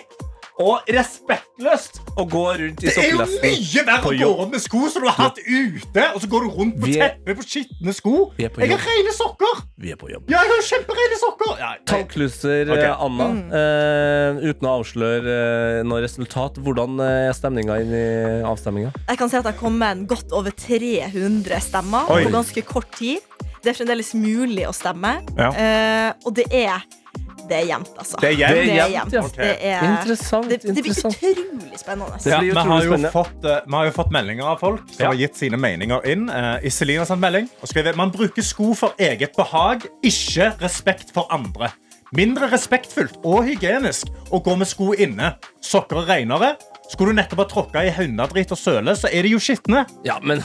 og respektløst å gå rundt i Det er jo mye verre å gå rundt med sko som du har hatt ute, og så går du rundt på er- teppet på skitne sko. Vi er på Jeg har rene sokker! Vi er på jobb. Ja, jeg har kjemperene sokker! Ja, Tallklusser, okay. Anna. Mm. Anna, eh, uten å avsløre uh, noe resultat. Hvordan eh, er stemninga inn i avstemminga? Jeg kan si at det har kommet en godt over 300 stemmer Oi. på ganske kort tid. Det er fremdeles mulig å stemme. Ja. uh, og det er Det er jevnt, altså. Det er jevnt? Det er jevnt, jevnt. ja. Okay. Det, er, Interessant, det, det blir interessant. utrolig spennende. Ja, vi, har jo spennende. fått, uh, vi har jo fått meldinger av folk som Ja. har gitt sine meninger inn. Uh, Iselin har sendt melding og skrevet Man bruker sko for eget behag, ikke respekt for andre. Mindre respektfullt og hygienisk å gå med sko inne. Sokker er renere. Skulle du nettopp ha tråkka i hundedrit og søle, så er de jo skitne. Ja, men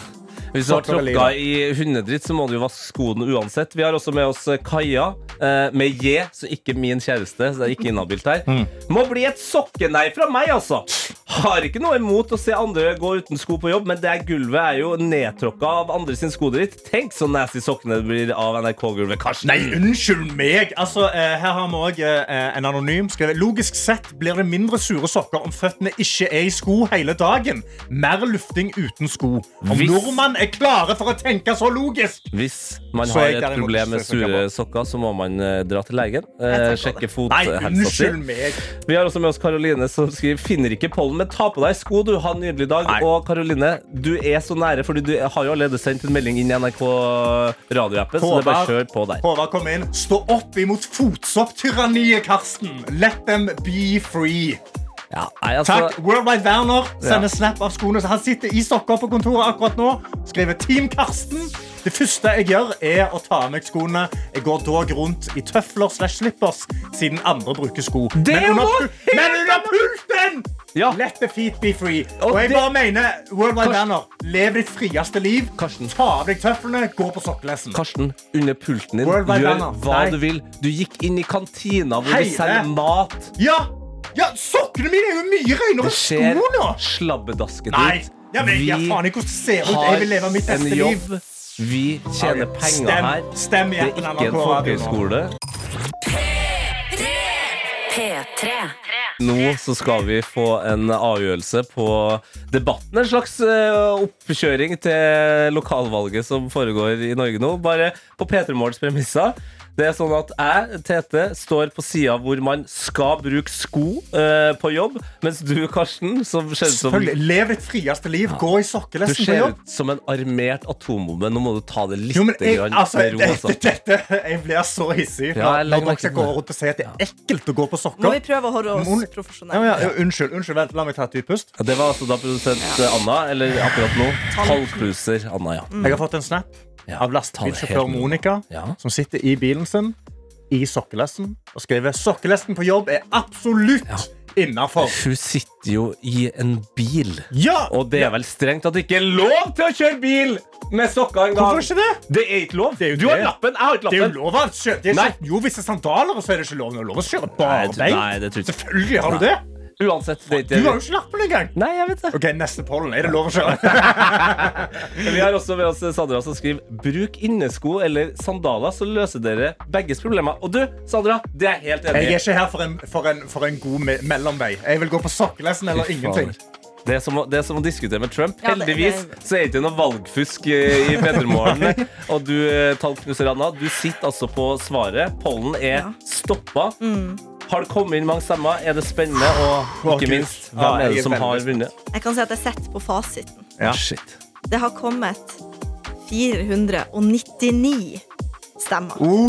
hvis du har tråkka i hundedritt, så må du jo vaske skoene uansett. Vi har også med oss eh, Kaja, eh, med J, så ikke min kjæreste. Så det er ikke inhabilt her. Mm. Må bli et sokkenei fra meg, altså! Har ikke noe imot å se andre gå uten sko på jobb, men det er gulvet er jo nedtråkka av andre sin skodritt. Tenk så nasty sokkene blir av NRK-gulvet. Karsten! Nei, unnskyld meg! Altså, eh, her har vi òg eh, en anonym skrevet Logisk sett blir det mindre sure sokker om føttene ikke er i sko hele dagen. Mer lufting uten sko. Om Hvis- nordmenn er klare for å tenke så logisk! Hvis man har et problem med sure sokker, så må man eh, dra til legen. Eh, sjekke fothelsa si. Vi har også med oss Karoline som skriver Finner ikke pollen, men ta på deg sko, du. Ha en nydelig dag. Nei. Og Karoline, du er så nære, Fordi du har jo allerede sendt en melding inn i NRK radioappen. Så det er bare kjør på der. Håvard, kom inn. Stå opp imot fotsopptyranniet, Karsten. Let them be free. Ja, nei, altså, Takk. Worldwide Werner sender Ja. snap av skoene. Så Han sitter i sokker på kontoret akkurat nå. Skriver Team Karsten. Det første jeg gjør, er å ta av meg skoene. Jeg går dog rundt i tøfler slash slippers, siden andre bruker sko. Men, under, men under pulten! Ja. Let the feet be free. Og Og jeg det- bare mener, Worldwide Karsten- Banner. lev ditt frieste liv. Karsten. Ta av deg tøflene, gå på sokkelesten. Karsten, under pulten din, Worldwide gjør Banner. hva Nei. du vil. Du gikk inn i kantina hvor Hele. de selger mat. Ja, ja, sokkene mine er jo mye renere Det ser Det skjer slabbedasket ut. jeg vet ikke faen ikke hvordan det ser ut. Jeg vil leve mitt beste liv. Vi tjener Ok, penger stem- her. stem Det er ikke en folkehøyskole. P3. Nå så skal vi få en avgjørelse på debatten. En slags eh, oppkjøring til lokalvalget som foregår i Norge nå. Bare på P3 Morgens premisser. Det er sånn at jeg, Tete, står på sida hvor man skal bruke sko eh, på jobb, mens du, Karsten, som ser ut som Selvfølgelig. Lev ditt frieste liv. Gå i du sokkelesten på ser jobb. ut som en armert atombombe. Nå må du ta det litt Jo, men jeg, grann altså, med ro. dette, Altså. dette, jeg blir så hissig Ja, når, jeg når legger dere merke skal til det. rundt og si at det er ekkelt å gå på Må sokker. vi prøve å holde oss Ja, profesjonelle? ja, ja, unnskyld, unnskyld, vent, la meg ta et dypt pust. Det var altså da produsent Anna, eller akkurat nå, tallkluser Anna, ja. Jeg har fått en snap av lastebilsjåfør. Monica, Ja. som sitter i bilen sin i sokkelesten og skriver sokkelesten på jobb er absolutt innafor. Hun sitter jo i en bil. Ja! Og det er vel strengt at det ikke er lov til å kjøre bil med sokker engang. Hvorfor ikke det? Det er ikke lov. Det er du har lappen, jeg har ikke Det er jo lov å kjøre Jo, hvis det er sandaler, så er det ikke lov, det er lov å kjøre barbeint. Selvfølgelig har du det. Uansett, det det, Du har jo ikke lappen engang. Nei, jeg vet det. Ok, Neste pollen. Er det lov å kjøre? Vi har også med oss Sandra som skriver Bruk innesko eller sandaler, så løser dere begges problemer. Og du, Sandra, det er jeg helt enig Jeg er ikke her for en, for en, for en god me mellomvei. Jeg vil gå på sokkelesten eller ingenting. Det er, som det er som å diskutere med Trump. Ja, Heldigvis det- så er det ikke noe valgfusk eh, i P3morgen. Og du, eh, tallknusser Anna, du sitter altså på svaret. Pollen er Ja. stoppa. Mm. Har det kommet inn mange stemmer? Er det spennende? Og ikke minst, hvem er det som har vunnet? Jeg kan si at jeg sitter på fasiten. Ja. Shit. Det har kommet 499 stemmer. Uh,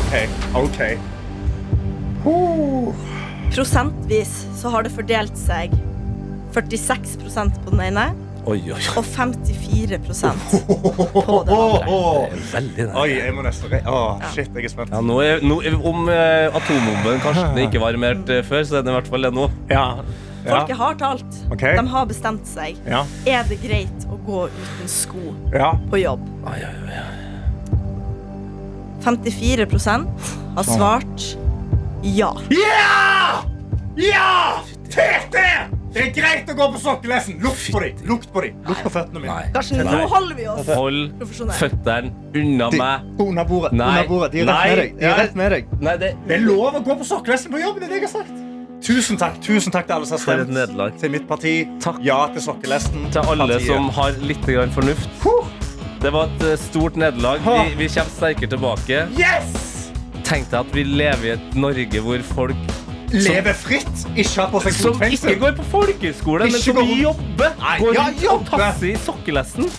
OK. OK. Uh. Prosentvis så har det fordelt seg 46% på den ene Oi, oi, oi. og 54 på den andre. Er veldig nære. Oi, jeg må nesten re Åh, Shit, jeg er spent. Ja, nå er, nå, om eh, atombomben kanskje ikke var armert eh, før, så er den i hvert fall det nå. Ja. Ja. Folket har talt. Ok. De har bestemt seg. Ja. Er det greit å gå uten sko ja. på jobb? Ai, ai, ai. 54% har svart ja. Ja! Ja! Tete! Det er greit å gå på sokkelesten. Lukt på dem. Lukt på dem. Lukt på føttene mine. Karsten, nå holder vi oss Hold føttene unna De, meg. under bordet. Nei. Under bordet. De er rett med deg. De er rett med deg. Nei, det Det er lov å gå på sokkelesten på jobb. Det er det jeg har sagt. Tusen takk Tusen takk til alle som har stemt. Til mitt parti. Takk. Ja til sokkelesten. til alle Partiet. som har litt grann fornuft. Det var et eh, stort nederlag. Vi, vi kommer sterkere tilbake. Yes! Tenk deg at vi lever i et Norge hvor folk Leve fritt. Ikke har på seg som ikke går på folkeskole, men som jobber, går rundt og tasser i sokkelesten.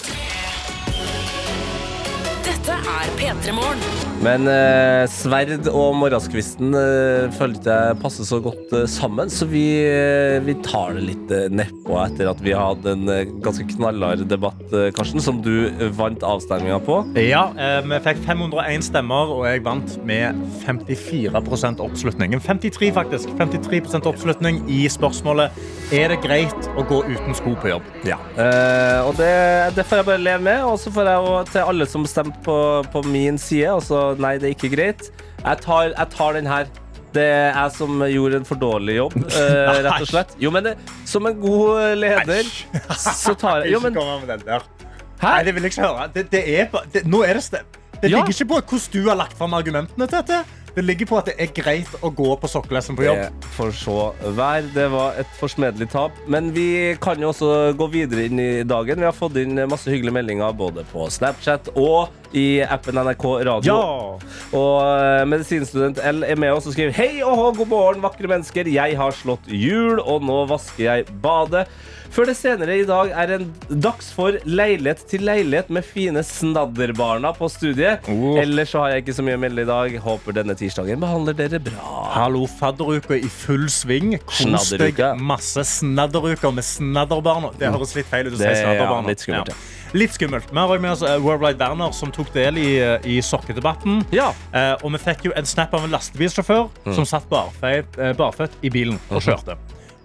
Dette er P3 Morgen. Men eh, sverd og morgenskvisten eh, følte jeg passer så godt eh, sammen, så vi, eh, vi tar det litt eh, nedpå etter at vi har hatt en eh, ganske knallhard debatt, eh, Karsten, som du eh, vant avstemninga på. Ja, eh, vi fikk 501 stemmer, og jeg vant med 54% oppslutning. 53 faktisk. 53% oppslutning i spørsmålet Er det greit å gå uten sko på jobb. Eh, og det, det får jeg bare leve med. Og så får jeg også, til alle som stemte på, på min side, altså nei, det er ikke greit. Jeg tar, jeg tar den her. Det er jeg som gjorde en for dårlig jobb, eh, rett og slett. Jo, men det, som en god leder, så tar jeg Jo, men? Nei, det vil jeg ikke høre. Det, det er det, nå er det det ligger Ja. ikke på hvordan du har lagt fram argumentene til dette. Det ligger på at det er greit å gå på sokkelesten på jobb. Det får så være. Det var et forsmedelig tap. Men vi kan jo også gå videre inn i dagen. Vi har fått inn masse hyggelige meldinger både på Snapchat og i appen NRK Radio. Ja! Og eh, medisinstudent L er med oss og skriver Hei og god morgen, vakre mennesker. Jeg har slått hjul, og nå vasker jeg badet. Før det senere i dag er en dags for leilighet til leilighet med fine snadderbarna på studiet. Oh. Ellers så har jeg ikke så mye å melde i dag. Håper denne tirsdagen behandler dere bra. Hallo, fadderuka i full sving. Kos deg masse snadderuker med snadderbarna. Det høres litt feil ut å si er, ja, litt skummelt, ja. Litt skummelt. Vi har også med oss eh, Worldwide Werner, som tok del i, eh, i sokkedebatten. Ja. Eh, og vi fikk jo en snap av en lastebilsjåfør Mm. som satt barføtt, eh, barføtt i bilen og kjørte.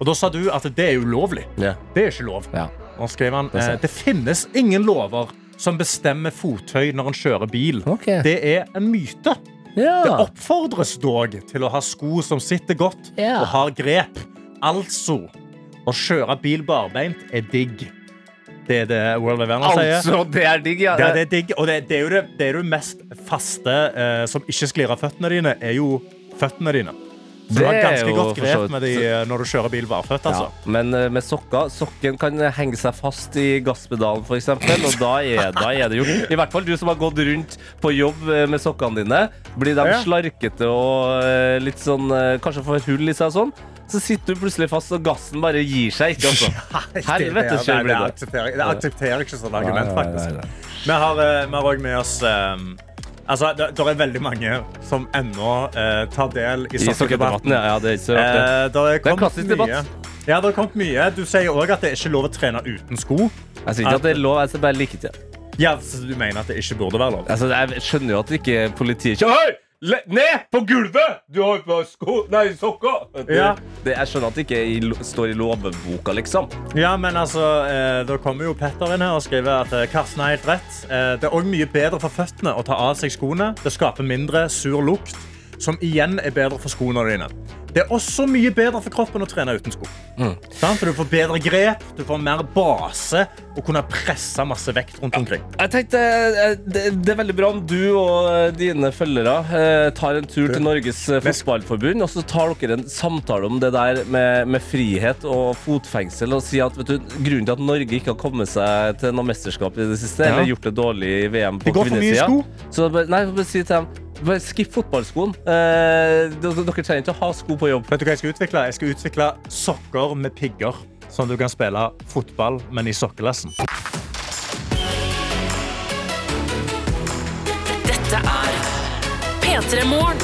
Og da sa du at det er ulovlig. Yeah. Det er ikke lov. Ja. Og skrev han Det eh, det finnes ingen lover som bestemmer fottøy når en kjører bil. Okay. Det er en myte. Det oppfordres dog til å ha sko som sitter godt Ja. og har grep. Altså, å kjøre bil barbeint er digg. Det er det World of Werner sier. Altså, det er digg, ja. Det, er- det er digg, og det, det er jo det, det, er jo mest faste eh, som ikke sklir av føttene dine, er jo føttene dine. Så Det er ganske godt grep med de eh, når du kjører bil barføtt. Altså. Ja, men eh, med sokker Sokken kan henge seg fast i gasspedalen, f.eks. Og da er, da er det gjort. I hvert fall du som har gått rundt på jobb eh, med sokkene dine. Blir de slarkete og litt sånn Kanskje får hull i seg og sånn. Så sitter du plutselig fast, og gassen bare gir seg ikke. Altså. Helvete, det, kjør det, blir det, det. aksepterer, jeg- det aksepterer jeg ikke som argument, faktisk. Vi har, òg med oss eh, Altså, det, det er veldig mange som ennå eh, tar del i sokkedebatten, ja. Det er det. Eh, det er en klassisk mye. debatt. Ja, det har kommet mye. Du sier òg at det er ikke lov å trene uten sko. Jeg sier ikke at det er lov, jeg bare like til. Ja, så du mener at det ikke burde være lov? Altså, jeg skjønner jo at ikke politiet ikke Hei! Le ned på gulvet! Du har på sko... Nei, sokker! Ja. det, jeg skjønner at det ikke i, står i lovboka, liksom. Ja, men altså, eh, Da kommer jo Petter inn her og skriver at eh, Karsten har helt rett. Eh, det er òg mye bedre for føttene å ta av seg skoene. Det skaper mindre sur lukt, som igjen er bedre for skoene dine. Det er også mye bedre for kroppen å trene uten sko. Mm. For Du får bedre grep, du får mer base og kunne presse masse vekt rundt omkring. Jeg tenkte eh, det, det er veldig bra om du og eh, dine følgere eh, tar en tur til Norges Fotballforbund, og så tar dere en samtale om det der med, med frihet og fotfengsel, og sier at vet du, grunnen til at Norge ikke har kommet seg til noe mesterskap i det siste, Ja. eller gjort det dårlig i VM på kvinnesida Så nei, bare si til dem bare Skipp fotballskoen. Eh, dere trenger ikke å ha sko på jobb. Vet du hva Jeg skal utvikle Jeg skal utvikle sokker med pigger, sånn at du kan spille fotball, men i sokkelessen. Dette er P3 Morgen.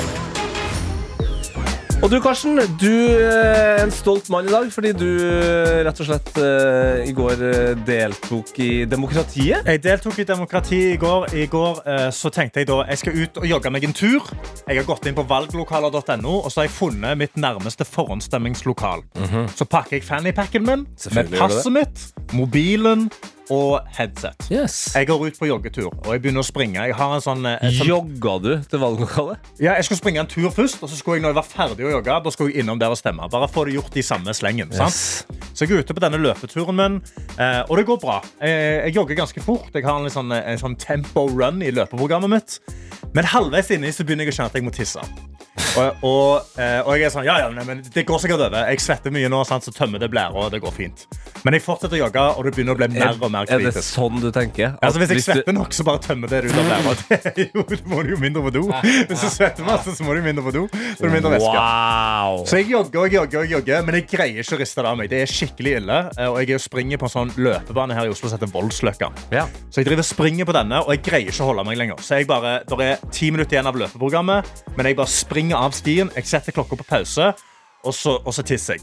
Og du, Karsten, du er en stolt mann i dag fordi du eh, rett og slett uh, i går eh, deltok i demokratiet. Jeg deltok i demokratiet i går. I går uh, så tenkte jeg da jeg skal ut og jogge meg en tur. Jeg har gått inn på valglokaler.no og så har jeg funnet mitt nærmeste forhåndsstemmingslokal. Så pakker jeg fannypacken min med passet mitt, mobilen og headset. Yes. Jeg går ut på joggetur og jeg begynner å springe. Jeg har en sånn, eh, sånn Jogga du til valglokalet? ja, jeg skulle springe en tur først, og så skulle jeg når jeg var ferdig å jogge, da skulle jeg innom der og stemme. Bare få det gjort i samme slengen. sant? Så jeg er ute på denne løpeturen min, eh, og det går bra. Jeg, jeg jogger ganske fort. Jeg har en, sånn, en sånn tempo run i løpeprogrammet mitt. Men halvveis inni så begynner jeg å kjenne at jeg må tisse. Og, og, eh, og jeg er sånn, ja, ja, nei, men det går sikkert over. Jeg svetter mye nå, sant, så tømmer det blæra, og det går fint. Men jeg fortsetter å jogge, og det begynner å bli mer og mer Er det sånn du tenker? At Altså, hvis jeg du- svetter nok, så bare tømmer det ut av blæra. Det er jo- Da må du jo mindre på do. Hvis du svetter masse, så må du mindre på do. Så er det mindre væske. Wow! Så jeg jogger og jogger, og jogger, men jeg greier ikke å riste det av meg. Det er skikkelig ille. eh, Og jeg er jo springer på en sånn løpebane her i Oslo som heter Voldsløkka. Ja. Så jeg driver og springer på denne, og jeg greier ikke å holde meg lenger. Så jeg bare, Der er ti minutter igjen av løpeprogrammet, men jeg bare springer av stien. Jeg setter klokka på pause, og så, og så tisser jeg.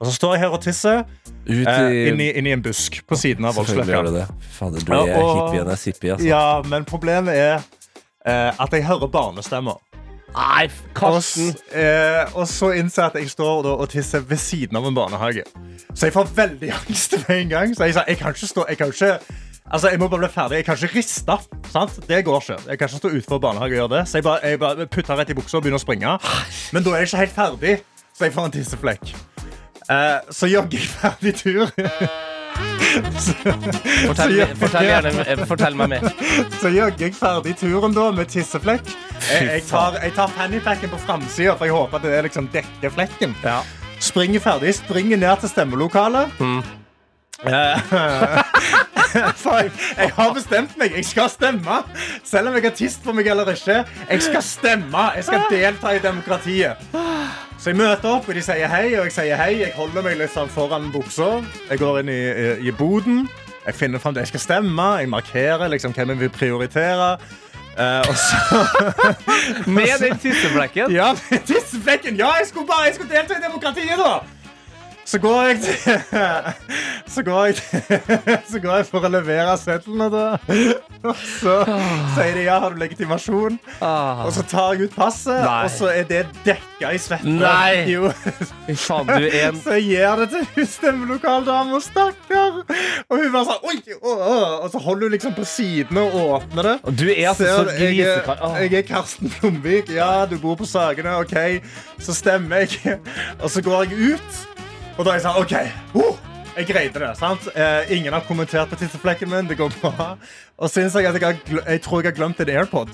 Og så står jeg her og tisser Ut eh, inni, inni en busk på siden av Voldsløkka. Fader, du er og- sippie, altså. Ja, men problemet er eh, at jeg hører barnestemmer. Nei, Og, eh, og så innser jeg at jeg står da og tisser ved siden av en barnehage. Så jeg får veldig angst med en gang. Så jeg sa jeg kan ikke stå jeg kan ikke, Altså, jeg må bare bli ferdig. Jeg kan ikke riste. Sant? Det går ikke. Jeg kan ikke stå utenfor barnehage og gjøre det. Så jeg bare, jeg bare putter rett i buksa og begynner å springe. Men da er jeg ikke helt ferdig, så jeg får en tisseflekk. Eh, så jogger jeg ferdig tur. så, Fortell, så- fortell, gjerne, eh, fortell meg mer. så jogger jeg ferdig turen da med tisseflekk. Jeg, jeg tar, jeg tar fannypacken på framsida, for jeg håper at det liksom dekker flekken. Springer ferdig, springer ned til stemmelokalet. Eh, for jeg, jeg har bestemt meg. Jeg skal stemme. Selv om jeg har tist på meg eller ikke. Jeg skal stemme. Jeg skal delta i demokratiet. Så jeg møter opp, og de sier hei, og jeg sier hei. Jeg holder meg sånn foran buksa. Jeg går inn i, i, i boden. Jeg finner fram det jeg skal stemme. Jeg markerer liksom hvem jeg vil prioritere. Uh, og så Med den tisseflekken? Ja, med tisseflekken. Ja, jeg skulle bare jeg skulle delta i demokratiet, da. Så går jeg til Så går jeg, til, så går jeg for å levere sedlene, da. Og så sier de ja, har du legitimasjon? Ah. Og så tar jeg ut passet, Nei. og så er det dekka i svette. Nei. Jo. Faen, du er en Så jeg gir det til hun stemmelokaldama, stakkar. Og hun bare sånn oi, å, å. Og så holder hun liksom på siden og åpner det. Og Du er altså så jeg, grisekar. Åh. jeg er Karsten Blomvik. Ja, du bor på Sagene. OK, så stemmer jeg. Og så går jeg ut, og da er jeg sånn OK. Uh, jeg greide det. sant? Eh, ingen har kommentert på tisseflekken min. Det går bra. Og innså jeg at jeg, har, jeg tror jeg har glemt en AirPod.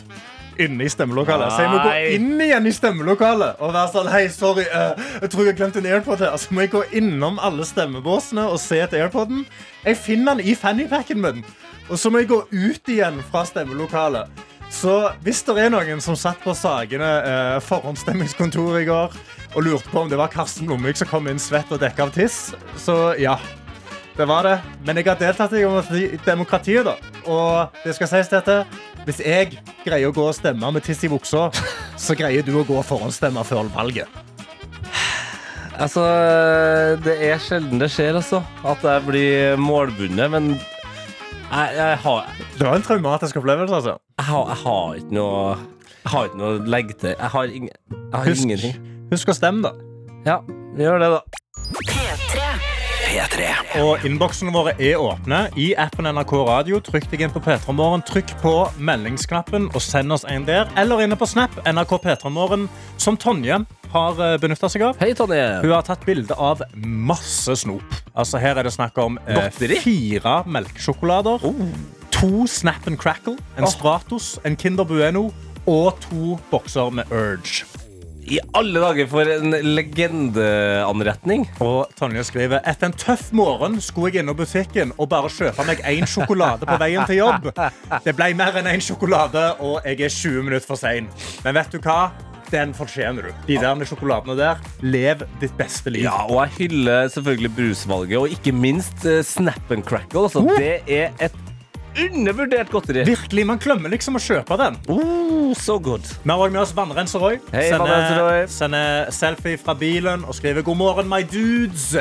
Inne i stemmelokalet. Så jeg må gå inn igjen i stemmelokalet og være sånn Hei, sorry, uh, jeg tror jeg har glemt en AirPod her. Så må jeg gå innom alle stemmebåsene og se etter AirPoden. Jeg finner den i fannypacken min. Og så må jeg gå ut igjen fra stemmelokalet. Så hvis det er noen som satt på Sagene eh, forhåndsstemmingskontor i går og lurte på om det var Karsten Blomvik som kom inn svett og dekka av tiss, så ja. Det var det. Men jeg har deltatt i demokratiet, da. Og det skal sies dette. Hvis jeg greier å gå og stemme med tiss i buksa, så greier du å gå og forhåndsstemme før valget. Altså, det er sjelden det skjer, altså. At jeg blir målbundet. Men Jeg, jeg, har, Det var en traumatisk opplevelse, altså. jeg, har, jeg har ikke noe Jeg har ikke noe å legge til. Jeg har, ing, jeg har Husk. ingenting. Husk å stemme, da. Ja, vi gjør det, da. P3. P3. Og innboksene våre er åpne. I appen NRK Radio, trykk deg inn på P3morgen. Trykk på meldingsknappen og send oss en der. Eller inne på Snap, NRK P3morgen, som Tonje har benytta seg av. Hei, Tonje. Hun har tatt bilde av masse snop. Altså Her er det snakk om eh, fire melkesjokolader. To Snap and Crackle, en oh. Stratos, en Kinder Bueno og to bokser med Urge. I alle dager for en legendeanretning. Og Tonje skriver Etter en tøff morgen skulle jeg innom butikken og bare kjøpe meg én sjokolade på veien til jobb. Det ble mer enn én sjokolade, og jeg er 20 minutter for sein. Men vet du hva? Den fortjener du. De der sjokoladene der. Lev ditt beste liv. Ja, og jeg hyller selvfølgelig brusvalget, og ikke minst uh, Snap and Crackle. Altså, det er et undervurdert godteri. Virkelig, Man glemmer liksom å kjøpe den. Oh, so good. Vi har også med oss Vannrenser Roy. Hei, Sender- Sender selfie fra bilen og skriver God morgen, my dudes.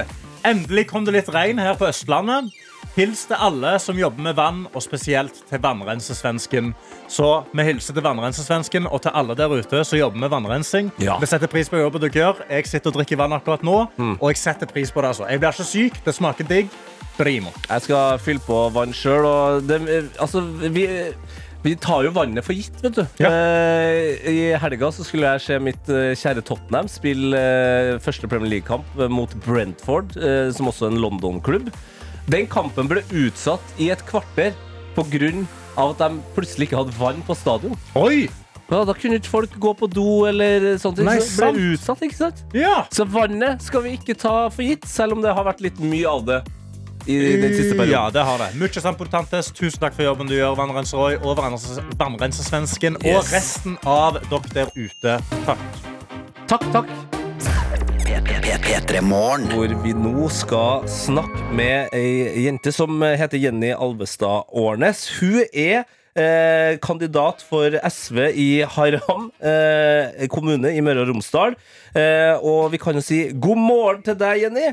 Endelig kom det litt regn her på Østlandet. Hils til alle som jobber med vann, og spesielt til vannrensesvensken. Så vi hilser til vannrensesvensken og til alle der ute som jobber med vannrensing. Ja. Vi setter pris på jobben dere gjør. Jeg sitter og drikker vann akkurat nå, Mm. og jeg setter pris på det. altså. Jeg blir ikke syk, det smaker digg. Primo. Jeg skal fylle på vann sjøl, og det, altså, vi, vi tar jo vannet for gitt, vet du. Eh, I helga så skulle jeg se mitt eh, kjære Tottenham spille eh, første Premier League-kamp mot Brentford, eh, som også er en London-klubb. Den kampen ble utsatt i et kvarter pga. at de plutselig ikke hadde vann på stadion. Oi! Ja, da kunne ikke folk gå på do eller sånt. Nei, så ble utsatt, ikke sant? Ja. Så vannet skal vi ikke ta for gitt, selv om det har vært litt mye av det i den siste perioden. Ja, det har det. Mye samportantes. Tusen takk for jobben du gjør, Vannrenser Roy, og Vannrenses- Yes. og resten av dere der ute. Takk. Takk, takk. P3 Morgen. Hvor vi nå skal snakke med ei jente som heter Jenny Alvestad Årnes. Hun er eh, kandidat for SV i Haram eh, kommune i Møre og Romsdal. Eh, og vi kan jo si god morgen til deg, Jenny.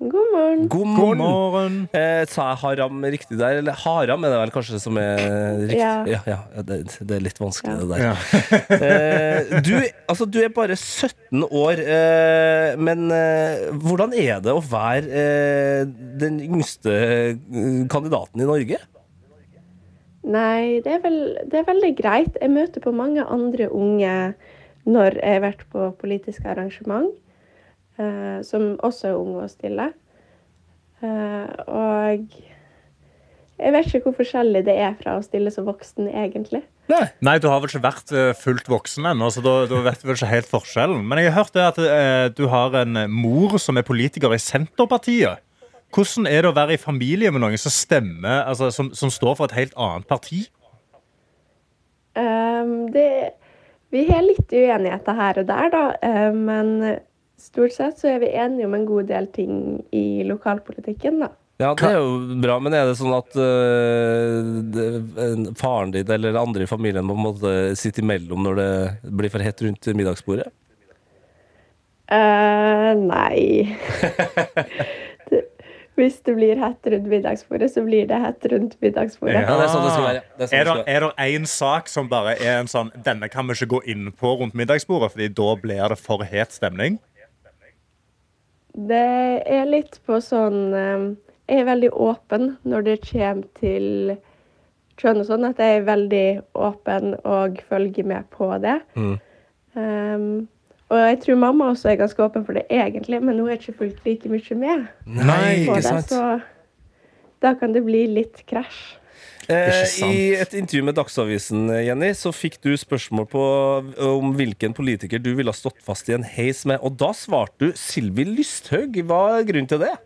God morgen. God God morgen. morgen. Eh, sa jeg haram riktig der? Eller haram er det vel kanskje som er riktig? Ja. ja, ja det, det er litt vanskelig, Ja. det der. Ja. Eh, du, altså, du er bare 17 år, eh, men eh, hvordan er det å være eh, den yngste eh, kandidaten i Norge? Nei, det er, vel, det er veldig greit. Jeg møter på mange andre unge når jeg har vært på politiske arrangement, som også er unge og stille. Eh, og jeg vet ikke hvor forskjellig det er fra å stille som voksen, egentlig. Nei, du har vel ikke vært eh, fullt voksen ennå, så da, da vet du vel ikke helt forskjellen. Men jeg har hørt det at eh, du har en mor som er politiker i Senterpartiet. Hvordan er det å være i familie med noen som stemmer, altså, som, som står for et helt annet parti? Um, det, vi har litt uenigheter her og der, da. Uh, men stort sett så er vi enige om en god del ting i lokalpolitikken, da. Ja, det er jo bra, men er det sånn at eh, det, faren din eller andre i familien må på en måte sitte imellom når det blir for hett rundt middagsbordet? Uh, nei. det, hvis det blir hett rundt middagsbordet, så blir det hett rundt middagsbordet. Ja, det er sånn det skal være. Det er sånn Er det en sak som bare er en sånn Denne kan vi ikke gå inn på rundt middagsbordet, Fordi da blir det for het stemning? Det er litt på sånn eh, Jeg er veldig åpen når det kommer til kjønn og sånn, at jeg er veldig åpen og følger med på det. Mm. Um, og jeg tror mamma også er ganske åpen for det egentlig, men hun er ikke fulgt like mye med Nei, på sant? det, så da kan det bli litt krasj. Eh. I et intervju med Dagsavisen, Jenny, så fikk du spørsmål på om hvilken politiker du ville ha stått fast i en heis med, og da svarte du Sylvi Lysthaug. Hva er grunnen til det?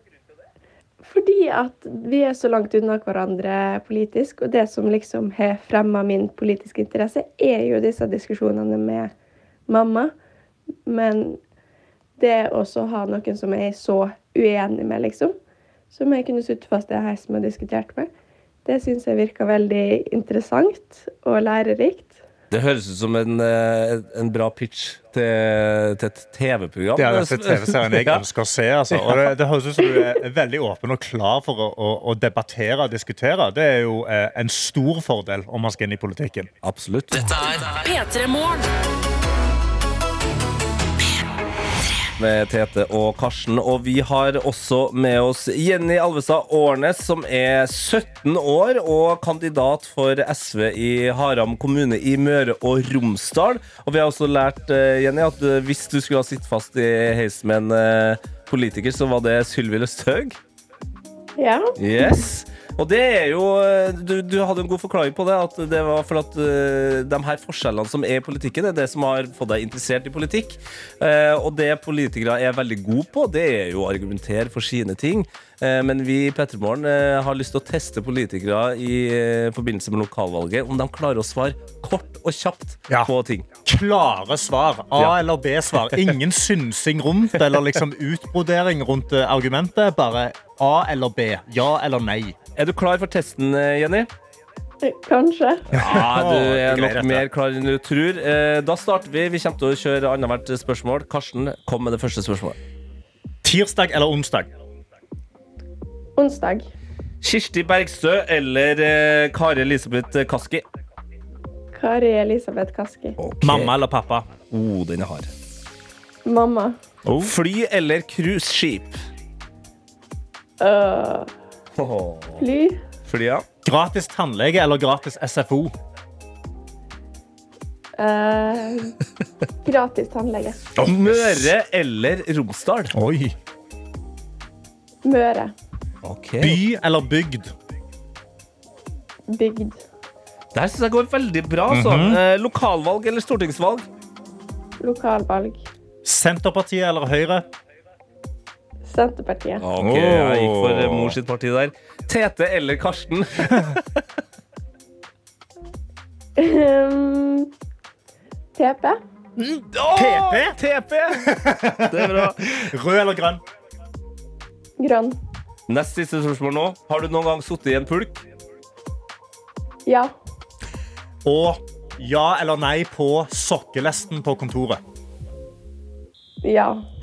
Fordi at vi er så langt unna hverandre politisk, og det som liksom har fremma min politiske interesse, er jo disse diskusjonene med mamma. Men det også å ha noen som jeg er så uenig med, liksom, som jeg kunne sittet fast i en heis med og diskutert med, det syns jeg virka veldig interessant og lærerikt. Det høres ut som en, eh, en bra pitch til, til et TV-program. Det er den TV-serien jeg ønsker å se. Altså. Og det, det høres ut som du er veldig åpen og klar for å, å, å debattere og diskutere. Det er jo eh, en stor fordel om man skal inn i politikken. Absolutt. Dette er P3 Morgen. Med Tete og Karsten. Og vi har også med oss Jenny Alvestad Årnes, som er 17 år og kandidat for SV i Haram kommune i Møre og Romsdal. Og vi har også lært, eh, Jenny, at eh, hvis du skulle ha sittet fast i heisen med en eh, politiker, så var det Sylvi Lysthaug. Ja. Yes. Og det er jo du, du hadde en god forklaring på det. At det var for at uh, de her forskjellene som er i politikken, er det som har fått deg interessert i politikk. Uh, og det politikere er veldig gode på, det er jo å argumentere for sine ting. Uh, men vi i Pettermorgen eh, har lyst til å teste politikere i eh, forbindelse med lokalvalget, om de klarer å svare kort og kjapt på ting. Klare svar. A- Ja. eller B-svar. Ingen synsing rundt eller liksom utbrodering rundt eh, argumentet. Bare A eller B. Ja eller nei. Er du klar for testen, eh, Jenny? Kanskje. Ja, du er nok mer klar enn du tror. Eh, Da starter vi. Vi kommer til å kjøre annethvert spørsmål. Karsten, kom med det første spørsmålet. Tirsdag eller onsdag? Onsdag. Kirsti Bergstø eller eh, Kari Elisabeth Kaski? Kari Elisabeth Kaski. Mamma eller pappa? Oh, den er hard. Mamma. Fly eller cruiseskip? Fly. Fly, ja. Gratis tannlege eller gratis SFO? Uh, gratis tannlege. Møre eller Romsdal? Oi. Møre. By eller bygd? Bygd. Det her syns jeg går veldig bra. Mm -hmm. eh, lokalvalg eller stortingsvalg? Lokalvalg. Senterpartiet eller Høyre? Senterpartiet. Ok, jeg gikk for eh, mor sitt parti der. Tete eller Karsten? Um, TP. TP? TP! Det er bra. Rød eller grønn? Grønn. Nest siste spørsmål nå. Har du noen gang sittet i en pulk? Ja. Og ja eller nei på sokkelesten på kontoret?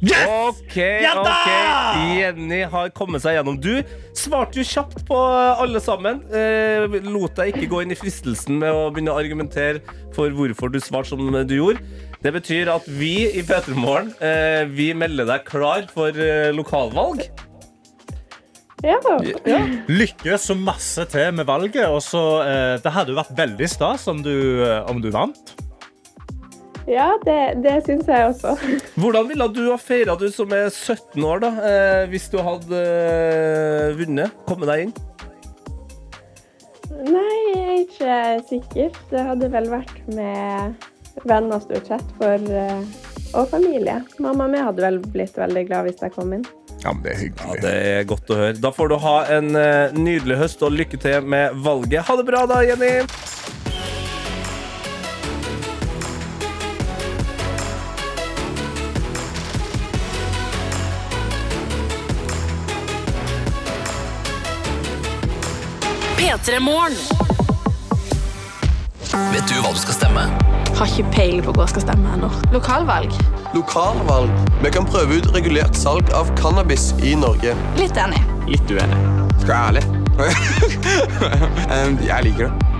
Ja. OK, ok. Jenny har kommet seg gjennom. Du svarte jo kjapt på alle sammen. Eh, lot deg ikke gå inn i fristelsen med å begynne å argumentere for hvorfor du svarte som du gjorde. Det betyr at vi i P3 Morgen eh, vi melder deg klar for eh, lokalvalg. Ja. Lykke så masse til med valget. Også, eh, det hadde jo vært veldig stas om du, eh, om du vant. Ja, det, det syns jeg også. Hvordan ville du ha feira, du som er 17 år, da, eh, hvis du hadde eh, vunnet? Komme deg inn? Nei, jeg er ikke sikker. Det hadde vel vært med venner stort sett for, eh, og familie. Mamma mi hadde vel blitt veldig glad hvis jeg kom inn. Ja, men det er hyggelig. Ja, Det er godt å høre. Da får du ha en eh, nydelig høst, og lykke til med valget. Ha det bra da, Jenny! P3 Morgen. Vet du hva du skal stemme? Har ikke peiling på hva jeg skal stemme ennå. Lokalvalg? Lokalvalg. Vi kan prøve ut regulert salg av cannabis i Norge. Litt enig. Litt uenig. Skal jeg være ærlig? Jeg liker det.